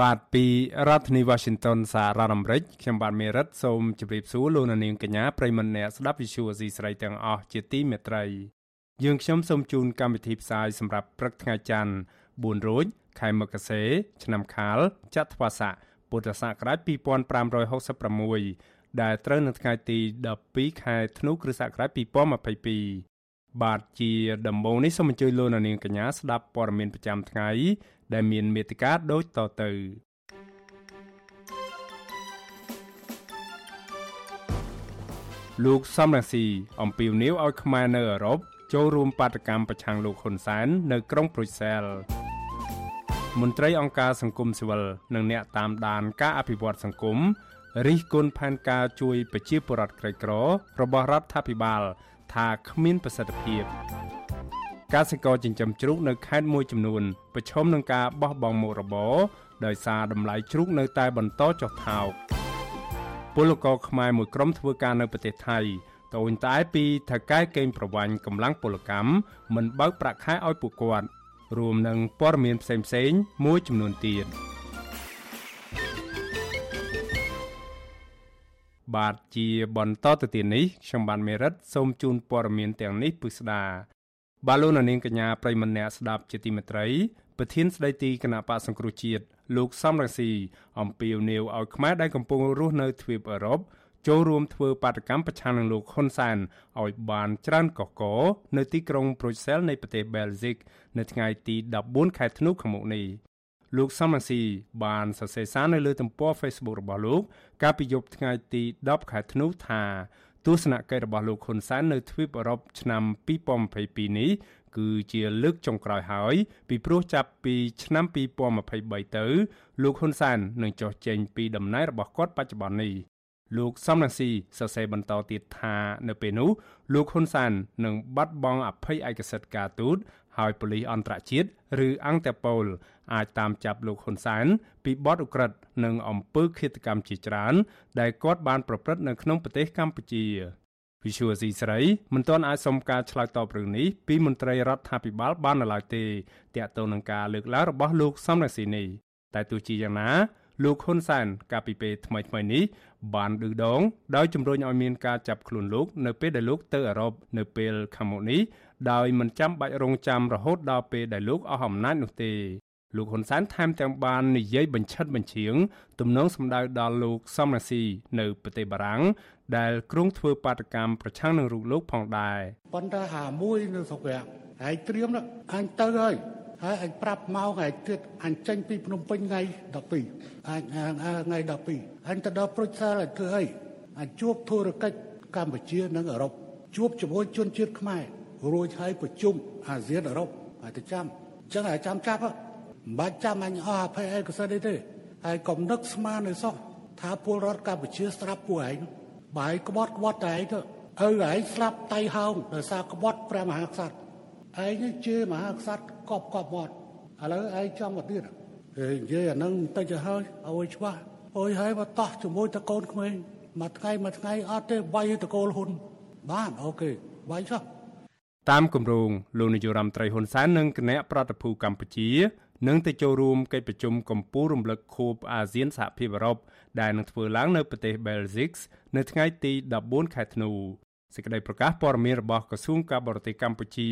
បាទពីរដ្ឋធានី Washington សហរដ្ឋអាមេរិកខ្ញុំបាទមេរិតសូមជម្រាបសួរលោកអ្នកនាងកញ្ញាប្រិយមិត្តអ្នកស្ដាប់ Vuthu Azizi Serai ទាំងអស់ជាទីមេត្រីយើងខ្ញុំសូមជូនកម្មវិធីផ្សាយសម្រាប់ព្រឹកថ្ងៃច័ន្ទ4រោចខែមករាឆ្នាំខាលចត្វាស័កពុទ្ធសករាជ2566ដែលត្រូវនៅថ្ងៃទី12ខែធ្នូគ្រិស្តសករាជ2022បាទជាដំបូងនេះសូមអញ្ជើញលោកនាងកញ្ញាស្ដាប់ព័ត៌មានប្រចាំថ្ងៃ ដែលមានមេត្តាដូចតទៅលោកសំរងស៊ីអំពាវនាវឲ្យខ្មែរនៅអឺរ៉ុបចូលរួមបាតកម្មប្រឆាំងលោកហ៊ុនសែននៅក្រុងប្រូសែលមន្ត្រីអង្គការសង្គមស៊ីវិលនិងអ្នកតាមដានការអភិវឌ្ឍសង្គមរិះគន់ផែនការជួយប្រជាពលរដ្ឋក្រីក្ររបស់រដ្ឋាភិបាល ថាគ្មានប្រសិទ្ធភាព កសិករចិញ្ចឹមជ្រូកនៅខេត្តមួយចំនួនប្រឈមនឹងការបោះបង់មុខរបរដោយសារតម្លៃជ្រូកនៅតែបន្តចុះថោកពលករខ្មែរមួយក្រុមធ្វើការនៅប្រទេសថៃតូនតែពីថៅកែកេងប្រវាញ់កម្លាំងពលកម្មមិនបើកប្រាក់ខែឲ្យពួកគាត់រួមនឹងព័ត៌មានផ្សេងៗមួយចំនួនទៀតបាទជាបន្តទៅទៀតនេះខ្ញុំបានមេរិតសូមជូនព័ត៌មានទាំងនេះពិស្ដា បាឡូណានាងកញ្ញាប្រិមម្នាក់ស្ដាប់ជាទីមេត្រីប្រធានស្ដីទីគណៈបកសង្គ្រោះជាតិលោកសំរងស៊ីអំពាវនាវឲ្យខ្មែរដែលកំពុងរស់នៅទ្វីបអឺរ៉ុបចូលរួមធ្វើបាតកម្មប្រឆាំងនឹងលោកហ៊ុនសែនឲ្យបានច្រើនកកកនៅទីក្រុងប្រូសែលនៃប្រទេសបែលហ្សិកនៅថ្ងៃទី14ខែធ្នូខាងមុខនេះលោកសំរងស៊ីបានសរសេរសារនៅលើទំព័រ Facebook របស់លោក កាលពីយប់ថ្ងៃទី10ខែធ្នូថា ទស្សនកិច្ចរបស់លោកហ៊ុនសែននៅទ្វីបអឺរ៉ុបឆ្នាំ2022នេះគឺជាលើកចុងក្រោយហើយ ពីព្រោះចាប់ពីឆ្នាំ2023ទៅលោកហ៊ុនសែននឹងចុះចេញពីតំណែងរបស់គាត់បច្ចុប្បន្ននេះលោកសំរងស៊ីសរសេរបន្តទៀតថានៅពេលនោះលោកហ៊ុនសាននឹងបាត់បង់អភ័យឯកសិទ្ធិការទូត ហើយប៉ូលីសអន្តរជាតិឬអង្គតប៉ូលអាចតាមចាប់លោកហ៊ុនសានពីបទឧក្រិដ្ឋនិងអំពើឃាតកម្មជាច្រើន ដែលគាត់បានប្រព្រឹត្តនៅក្នុងប្រទេសកម្ពុជាវិសុវស៊ីស្រីមិនទាន់អាចសុំការឆ្លើយតបរឿងនេះពីមន្ត្រីរដ្ឋាភិបាលបាននៅឡើយទេតាក់ទងនឹងការលើកឡើងរបស់លោកសំរងស៊ីនេះតែទោះជាយ៉ាងណាលោកហ៊ុនសែនកាលពីពេលថ្មីថ្មីនេះបានឌឺដងដោយជំរុញឲ្យមានការចាប់ខ្លួនលោក នៅពេលដែលលោកទៅអឺរ៉ុបនៅពេលខាងមុខនេះ ដោយមិនចាំបាច់រងចាំរហូតដល់ពេលដែលលោកអស់អំណាចនោះទេលោកហ៊ុនសែនថែមទាំងបាននិយាយបញ្ឆិតបញ្ឈៀងទំនងសម្ដៅដល់លោកសំរាស៊ីនៅប្រទេសបារាំងដែលគ្រងធ្វើបាតកម្មប្រឆាំងនឹងរូបលោកផងដែរប៉ុន្តែហាមួយនៅស្រុកវាហើយត្រៀមអញទៅហើយហើយអញប្រាប់មកថ្ងៃទៀតអញចេញពីភ្នំពេញថ្ងៃ12អញថ្ងៃ12អញទៅដល់ប្រូចសាលឲ្យធ្វើអីអញជួបធុរកិច្ចកម្ពុជានិងអឺរ៉ុបជួបជាមួយជនជាតិខ្មែរ រួចហើយប្រជុំអាស៊ានអឺរ៉ុបហើយទៅចាំអញ្ចឹងឲ្យចាំចាប់មិនបាច់ចាំអញអស់អភ័យឯកសិទ្ធិទេហើយកុំនឹកស្មាននៅសោះថាពលរដ្ឋកម្ពុជាស្រាប់ពួកឯងបាយក្បត់ក្បត់តែឯងទៅឪឯងស្លាប់តៃហោងដោយសារក្បត់ព្រះមហាក្សត្រឯងនេះជាមហាក្សត្រកប់កប់មកឥឡូវឯងចង់មកទៀតនិយាយអានឹងបន្តិចទៅហើយឲ្យច្បាស់អើយហើយមកតោះជាមួយតកូនក្មេងមួយថ្ងៃមួយថ្ងៃអត់ទេវាយតកូលហ៊ុនបានអូខេវាយចុះ តាមគម្រោងលោកនាយរដ្ឋមន្ត្រីហ៊ុនសែននិងគណៈប្រតិភូកម្ពុជានឹងទៅចូលរួមកិច្ចប្រជុំកម្ពុជារំលឹកខួបអាស៊ានសហភាពអឺរ៉ុបដែលនឹងធ្វើឡើងនៅប្រទេស Belgium នៅថ្ងៃទី14ខែធ្នូសេចក្តីប្រកាសព័ត៌មានរបស់ក្រសួងការបរទេសកម្ពុជា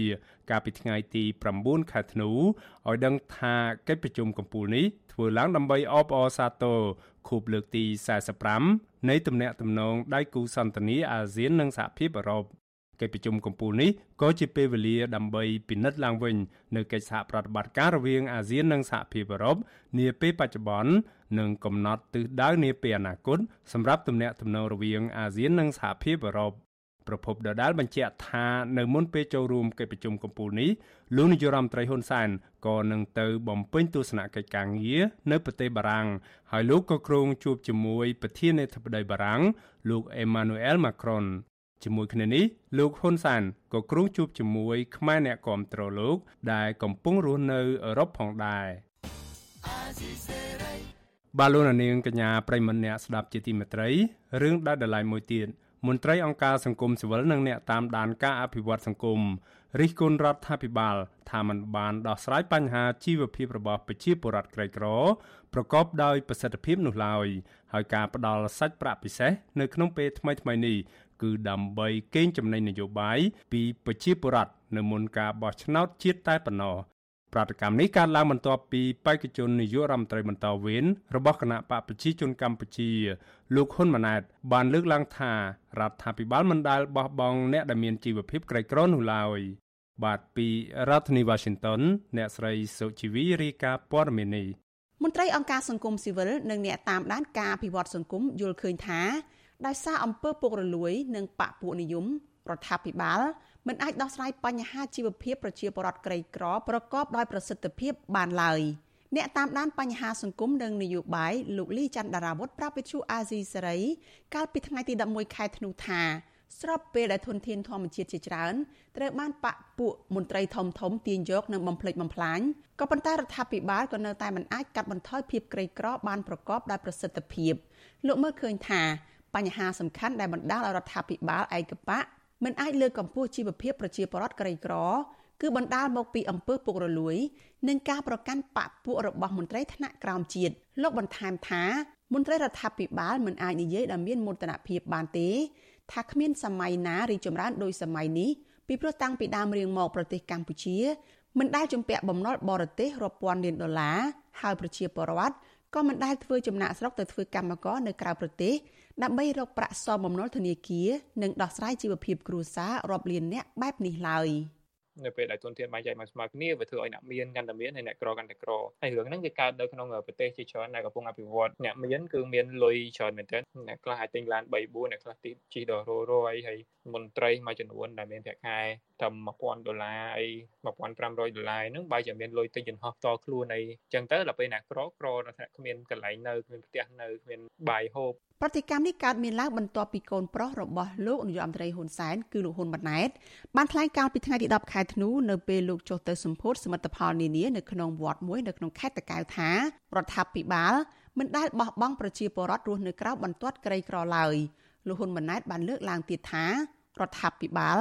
កាលពីថ្ងៃទី9ខែធ្នូឲ្យដឹងថាកិច្ចប្រជុំកំពូលនេះធ្វើឡើងដើម្បីអបអរសាទរខួបលើកទី45នៃទំនាក់ទំនងដៃគូសន្តិនិកអាស៊ាននិងសហភាពអឺរ៉ុប កិច្ចប្រជុំកំពូលនេះក៏ជាពេលវេលាដើម្បីពិនិត្យឡើងវិញនៅកិច្ចសហប្រតិបត្តិការរវាងអាស៊ាននិងសហភាពអឺរ៉ុបនាពេលបច្ចុប្បន្ននិងកំណត់ទិសដៅនាពេលអនាគតសម្រាប់ទំនាក់ទំនងរវាងអាស៊ាននិងសហភាពអឺរ៉ុបប្រពន្ធដដាលបញ្ជាក់ថានៅមុនពេលចូលរួមកិច្ចប្រជុំកំពូលនេះលោកនាយរដ្ឋមន្ត្រីហ៊ុនសែនក៏នឹងទៅបំពេញទស្សនកិច្ចការងារនៅប្រទេសបារាំងហើយលោកក៏គ្រោងជួបជាមួយប្រធានាធិបតីបារាំងលោកអេម៉ានូអែលម៉ាក្រុន ជាមួយគ្នានេះលោកហ៊ុនសានក៏គ្រោងជួបជាមួយខ្មែរអ្នកគាំទ្រលោក ដែលកំពុងរស់នៅអឺរ៉ុបផងដែរបាឡូណានាងកញ្ញាប្រិមម្នាក់ស្ដាប់ជាទីមេត្រីរឿងដែលដ lie មួយទៀតមន្ត្រីអង្គការសង្គមស៊ីវិលនិងអ្នកតាមដានការអភិវឌ្ឍសង្គម រិះគន់រដ្ឋាភិបាល ថាมันបានដោះស្រាយបញ្ហាជីវភាពរបស់ប្រជាពលរដ្ឋក្រីក្រប្រកបដោយប្រសិទ្ធភាពនោះឡើយហើយការផ្ដល់សាច់ប្រាក់ពិសេសនៅក្នុងពេលថ្មីៗនេះគឺដើម្បីកេងចំណេញនយោបាយពីប្រជាពលរដ្ឋនៅមុនការបោះឆ្នោតជាតិតែប៉ុណ្ណោះ ប្រតិកម្មនេះកើតឡើងបន្ទាប់ពីបេក្ខជននាយករដ្ឋមន្ត្រីបន្តវេនរបស់គណៈបកប្រជាជនកម្ពុជាលោកហ៊ុនម៉ាណែតបានលើកឡើងថារដ្ឋាភិបាលមិនដែលបោះបង់អ្នកដែលមានជីវភាពក្រីក្រនោះឡើយបាទពីរដ្ឋធានី Washington អ្នកស្រីសុជីវីរាយការណ៍ព័ត៌មាននេះមន្ត្រីអង្គការសង្គមស៊ីវិលនិងអ្នកតាមដានការអភិវឌ្ឍសង្គមយល់ឃើញថាដោយសារអំពើពុករលួយ និងបកពួកនិយមរដ្ឋាភិបាល មិនអាចដោះស្រាយបញ្ហាជីវភាពប្រជាពលរដ្ឋក្រីក្រប្រកបដោយប្រសិទ្ធភាពបានឡើយអ្នកតាមដានបញ្ហាសង្គមនិងនយោបាយលោកលីច័ន្ទដារាវុធប្រាប់វិទ្យុអាស៊ីសេរីកាលពីថ្ងៃទី11ខែធ្នូថាស្របពេលដែលធនធានធម្មជាតិជាច្រើនត្រូវបានបាក់ពួកមន្ត្រីធំធំទាញយកនិងបំផ្លិចបំផ្លាញក៏ប៉ុន្តែរដ្ឋាភិបាលក៏នៅតែមិនអាចកាត់បន្ថយភាពក្រីក្របានប្រកបដោយប្រសិទ្ធភាពលោកមើលឃើញថាបញ្ហាសំខាន់ដែលបណ្ដាលឲ្យរដ្ឋាភិបាលឯកបៈ មិនអាចលើកកម្ពស់ជីវភាពប្រជាពលរដ្ឋក្រីក្រ គឺបណ្ដាលមកពីអំពើពុករលួយ និងការប្រកាន់បកពួករបស់មន្ត្រីថ្នាក់ក្រោមជាតិលោកបន្ថែមថាមន្ត្រីរដ្ឋាភិបាលមិនអាចនិយាយដែលមានមោទនភាពបានទេ ថាគ្មានសម័យណារីចម្រើនដោយសម័យនេះពីព្រោះតាំងពីដើមរៀងមកប្រទេសកម្ពុជាមិនដែលជំពាក់បំណុលបរទេសរាប់ពាន់លានដុល្លារហើយប្រជាពលរដ្ឋក៏មិនដែលធ្វើចំណាក់ស្រុកទៅធ្វើកម្មករនៅក្រៅប្រទេស ដើម្បីរកប្រាក់សងបំណុលធនាគារនិងដោះស្រាយជីវភាពគ្រួសាររាប់លានអ្នកបែបនេះឡើយ។នៅពេលដែលទុនធានបែងចែកមកស្មើគ្នាវាធ្វើឲ្យអ្នកមានកាន់តែមានហើយអ្នកក្រកាន់តែក្រហើយរឿងហ្នឹងវាកើតនៅក្នុងប្រទេសជាច្រើនដែលកំពុងអភិវឌ្ឍអ្នកមានគឺមានលុយច្រើនមែនទែនអ្នកខ្លះអាចទិញឡាន3 4អ្នកខ្លះទីជិះដល់រយហើយមន្ត្រីមួយចំនួនដែលមានប្រាក់ខែត្រឹម1000ដុល្លារអី1500ដុល្លារហ្នឹងបែរជាមានលុយទិញយន្តហោះតខ្លួនអីចឹងទៅដល់ពេលអ្នកក្រក្រគ្មានកន្លែងនៅគ្មានផ្ទះនៅគ្មានបាយហូប ប្រតិកម្មនេះកើតមានឡើងបន្ទាប់ពីកូនប្រុសរបស់លោកនាយករដ្ឋមន្ត្រីហ៊ុនសែនគឺលោកហ៊ុនម៉ាណែតបានថ្លែងការណ៍ពីថ្ងៃទី10ខែធ្នូនៅពេលលោកចុះទៅសម្ពោធសមិទ្ធផលនានានៅក្នុងវត្តមួយនៅក្នុងខេត្តតាកែវថារដ្ឋាភិបាលមិនដែលបោះបង់ប្រជាពលរដ្ឋរស់នៅក្រៅបន្ទាត់ក្រីក្រឡើយលោកហ៊ុនម៉ាណែតបានលើកឡើងទៀតថារដ្ឋាភិបាល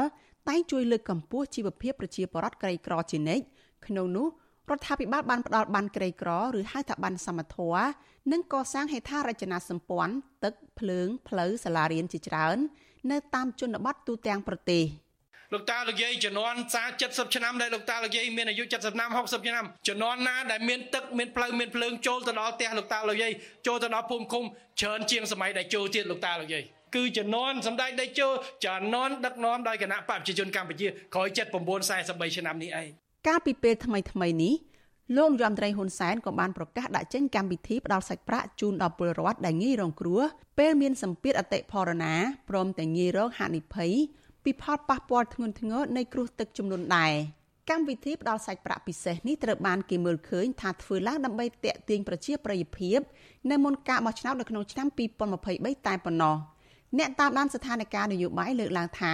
តែងជួយលើកកម្ពស់ជីវភាពប្រជាពលរដ្ឋក្រីក្រជានិច្ចក្នុងនោះ រដ្ឋាភិបាលបានផ្ដល់បានក្រីក្រឬហៅថាបានសមត្ថៈនិងកសាងហេដ្ឋារចនាសម្ព័ន្ធទឹកភ្លើងផ្លូវសាលារៀនជាច្រើន នៅតាមជនបទទូទាំងប្រទេសលោកតាលោកយាយជំនាន់40 70ឆ្នាំដែលលោកតាលោកយាយមានអាយុ70ឆ្នាំ60ឆ្នាំជំនាន់ណាដែលមានទឹកមានផ្លូវមានភ្លើងចូលទៅដល់ផ្ទះលោកតាលោកយាយចូលទៅដល់ភូមិឃុំច្រើនជាងសម័យដែលចូលទៀតលោកតាលោកយាយគឺជំនាន់សម្ដេចតេជោជំនាន់ដឹកនាំដោយគណៈបព្វជិជនកម្ពុជាក្រោយ79 43ឆ្នាំនេះឯងកាលពីពេលថ្មីថ្មីនេះ លោករដ្ឋមន្ត្រីហ៊ុនសែនក៏បានប្រកាសដាក់ចេញកម្មវិធីផ្ដល់សាច់ប្រាក់ជូនដល់ពលរដ្ឋដែលងាយរងគ្រោះពេលមានសម្ពាធអតិផរណាព្រមទាំងងាយរងហានិភ័យពីផលប៉ះពាល់ធ្ងន់ធ្ងរនៃគ្រោះទឹកជំនន់ដែរកម្មវិធីផ្ដល់សាច់ប្រាក់ពិសេសនេះត្រូវបានគេមើលឃើញថាធ្វើឡើងដើម្បីទាក់ទាញប្រជាប្រិយភាពនៅមុនការបោះឆ្នោតនៅក្នុងឆ្នាំ2023តែប៉ុណ្ណោះអ្នកតាមដានស្ថានភាពនយោបាយលើកឡើងថា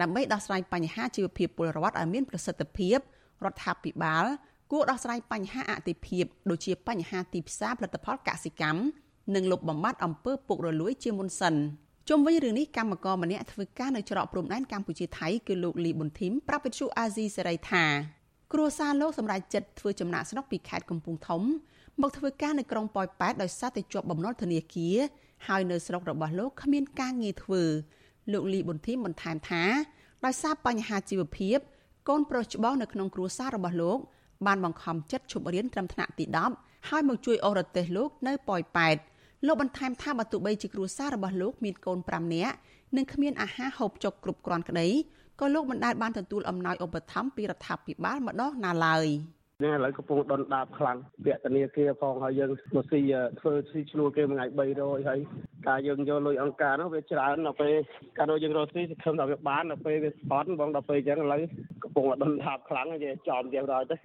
ដើម្បីដោះស្រាយបញ្ហាជីវភាពពលរដ្ឋឲ្យមានប្រសិទ្ធភាពរដ្ឋាភិបាល គួរដោះស្រាយបញ្ហាអតិភិបដូចជាបញ្ហាទីផ្សារផលិតផលកសិកម្មនិងលុបបំបាត់អំពើពុករលួយជាមុនសិនជុំវិញរឿងនេះកម្មករម្នាក់ធ្វើការនៅច្រកព្រំដែនកម្ពុជាថៃគឺលោកលីប៊ុនធីមប្រាប់វិទ្យុអាស៊ីសេរីថាគ្រួសារលោកសម្រាប់ចិត្តធ្វើចំណាក់ស្រុកពីខេត្តកំពង់ធំមកធ្វើការនៅក្រុងប៉ោយប៉ែតដោយសារតែជាប់បំណុលធនាគារហើយនៅស្រុករបស់លោកគ្មានការងារធ្វើលោកលីប៊ុនធីមបន្ថែមថាដោយសារបញ្ហាជីវភាពកូនប្រុសច្បងនៅក្នុងគ្រួសាររបស់លោក បានបង្ខំចិត្តឈប់រៀនត្រឹមថ្នាក់ទី10ហើយមកជួយអូរទេសលោកនៅប៉ោយប៉ែតលោកបន្ថែមថាបើទោះបីជាគ្រួសាររបស់លោកមានកូន5នាក់និងគ្មានអាហារហូបចុកគ្រប់គ្រាន់ក្តីក៏លោកមិនដែលបានទទួលអំណោយឧបត្ថម្ភពីរដ្ឋាភិបាលម្ដងណាឡើយ នេះឥឡូវកំពុងដុនដាបខ្លាំងពាក់ធនាគារផងហើយយើងមកស៊ីធ្វើស៊ីឈ្នួលគេមួយថ្ងៃ300ហើយការយើងយកលុយអង្គការនោះវាច្រើនដល់ពេលការយើងរកស៊ីសង្ឃឹមថាវាបានដល់ពេលវាស្បត់បងដល់ពេលអញ្ចឹងឥឡូវកំពុងដុនដាបខ្លាំងហើយចំទៀតដល់ទៅ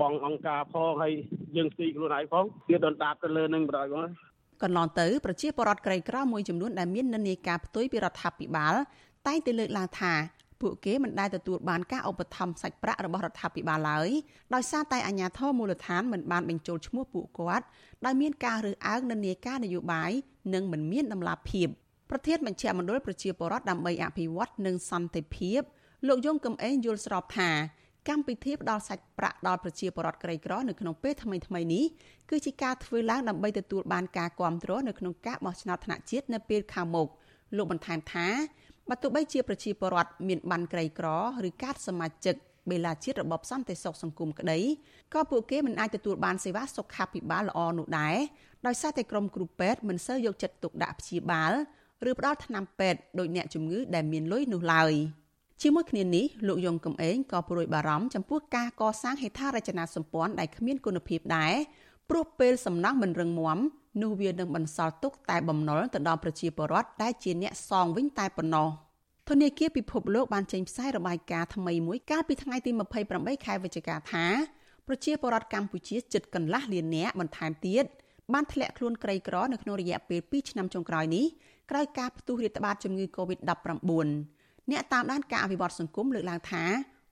បងអង្គការផងហើយយើងស៊ីខ្លួនឯងផងវាដុនដាបទៅលើនឹងបណ្ដោយបងកន្លងទៅប្រជាពលរដ្ឋក្រីក្រមួយចំនួនដែលមាននិន្នាការផ្ទុយពីរដ្ឋាភិបាលតែងតែលើកឡើងថា ពួកគេមិនដែលទទួលបានការឧបត្ថម្ភសាច់ប្រាក់របស់រដ្ឋាភិបាលឡើយដោយសារតែអាជ្ញាធរមូលដ្ឋានមិនបានបញ្ចូលឈ្មោះពួកគាត់ដោយមានការរើសអើងនិន្នាការនយោបាយនិងមិនមានដំណាភាពប្រធានបញ្ជាមណ្ឌលប្រជាពលរដ្ឋដើម្បីអភិវឌ្ឍនិងសន្តិភាពលោកយងកំឯងយល់ស្របថាកម្មវិធីផ្ដល់សាច់ប្រាក់ដល់ប្រជាពលរដ្ឋក្រីក្រនៅក្នុងពេលថ្មីៗនេះគឺជាការធ្វើឡើងដើម្បីទទួលបានការគ្រប់គ្រងនៅក្នុងការបោះឆ្នោតថ្នាក់ជាតិនៅពេលខាងមុខលោកបន្ថែមថា បើទោះបីជាប្រជាពលរដ្ឋមានបានក្រីក្រឬកាតសមាជិកបេឡាជាតិរបបសន្តិសុខសង្គមក្តីក៏ពួកគេមិនអាចទទួលបានសេវាសុខាភិបាលល្អនោះដែរដោយសារតែក្រុមគ្រូពេទ្យមិនសូវយកចិត្តទុកដាក់ព្យាបាលឬផ្ដល់ថ្នាំពេទ្យដោយអ្នកជំងឺដែលមានលុយនោះឡើយជាមួយគ្នានេះលោកយងកំឯងក៏ប្រួយបារម្ភចំពោះការកសាងហេដ្ឋារចនាសម្ព័ន្ធដែលគ្មានគុណភាពដែរ ព្រោះពេលសំណង់មិនរឹងមាំនោះវានឹងបន្សល់ទុកតែបំណុលទៅដល់ប្រជាពលរដ្ឋដែលជាអ្នកសងវិញតែប៉ុណ្ណោះធនាគារពិភពលោកបានចេញផ្សាយរបាយការណ៍ថ្មីមួយកាលពីថ្ងៃទី28ខែវិច្ឆិកាថាប្រជាពលរដ្ឋកម្ពុជាជិតកន្លះលាននាក់បន្ថែមទៀតបានធ្លាក់ខ្លួនក្រីក្រនៅក្នុងរយៈពេល2ឆ្នាំចុងក្រោយនេះក្រោយការផ្ទុះរាតត្បាតជំងឺ Covid-19 អ្នកតាមដានការអភិវឌ្ឍសង្គមលើកឡើងថា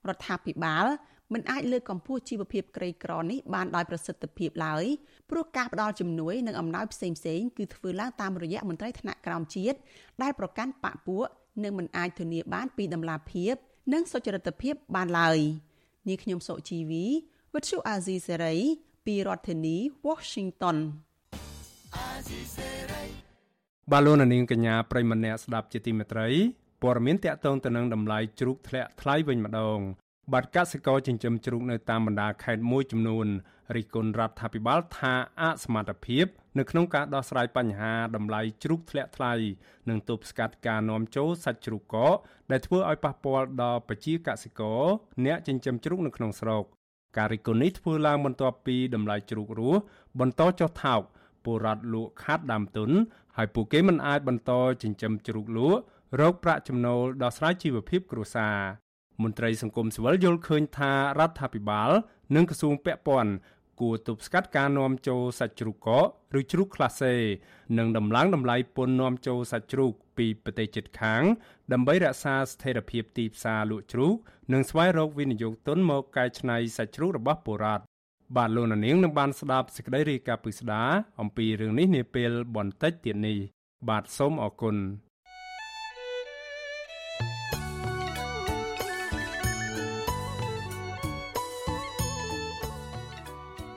រដ្ឋាភិបាល មិនអាចលើកកម្ពស់ជីវភាពក្រីក្រនេះបានដោយប្រសិទ្ធភាពឡើយព្រោះការផ្ដល់ជំនួយនិងអំណោយផ្សេងៗគឺធ្វើឡើងតាមរយៈមន្ត្រីថ្នាក់ក្រោមជាតិដែលប្រកាន់បកពួកនិងមិនអាចធានាបានពីដំណាភាពនិងសុចរិតភាពបានឡើយនាងខ្ញុំសុជីវីវិទ្យុអាស៊ីសេរីពីរដ្ឋធានី Washington បាឡូណានាងកញ្ញាប្រិមម្នាក់ស្ដាប់ជាទីមេត្រីព័ត៌មានតកតងទៅនឹងតម្លៃជ្រូកធ្លាក់ថ្លៃវិញម្ដង បាត់កសិករចិញ្ចឹមជ្រូកនៅតាមបណ្ដាខេត្តមួយចំនួនរិះគន់រដ្ឋាភិបាលថាអសមត្ថភាពនៅក្នុងការដោះស្រាយបញ្ហាតម្លៃជ្រូកធ្លាក់ថ្លៃនិងទប់ស្កាត់ការនាំចូលសាច់ជ្រូកកកដែលធ្វើឲ្យប៉ះពាល់ដល់ប្រជាកសិករអ្នកចិញ្ចឹមជ្រូកនៅក្នុងស្រុកការរិះគន់នេះធ្វើឡើងបន្ទាប់ពីតម្លៃជ្រូករស់បន្តចុះថោកពលរដ្ឋលក់ខាតដើមទុនហើយពួកគេមិនអាចបន្តចិញ្ចឹមជ្រូកលក់រកប្រាក់ចំណូលដោះស្រាយជីវភាពគ្រួសារ មន្ត្រីសង្គមស៊ីវិលយល់ឃើញថារដ្ឋាភិបាល និងក្រសួងពាក់ព័ន្ធគួរទប់ស្កាត់ការនាំចូលសាច់ជ្រូកកកឬជ្រូកក្លាសេនិងដំឡើងតម្លៃពន្ធនាំចូលសាច់ជ្រូកពីប្រទេសជិតខាង ដើម្បីរក្សាស្ថិរភាពទីផ្សារលក់ជ្រូកនិងស្វែងរកវិនិយោគទុនមកកែច្នៃសាច់ជ្រូករបស់ពលរដ្ឋបាទលោកនាងនឹងបានស្ដាប់សេចក្តីរាយការណ៍ពិស្ដាអំពីរឿងនេះនាពេលបន្តិចទៀតនេះបាទសូមអរគុណ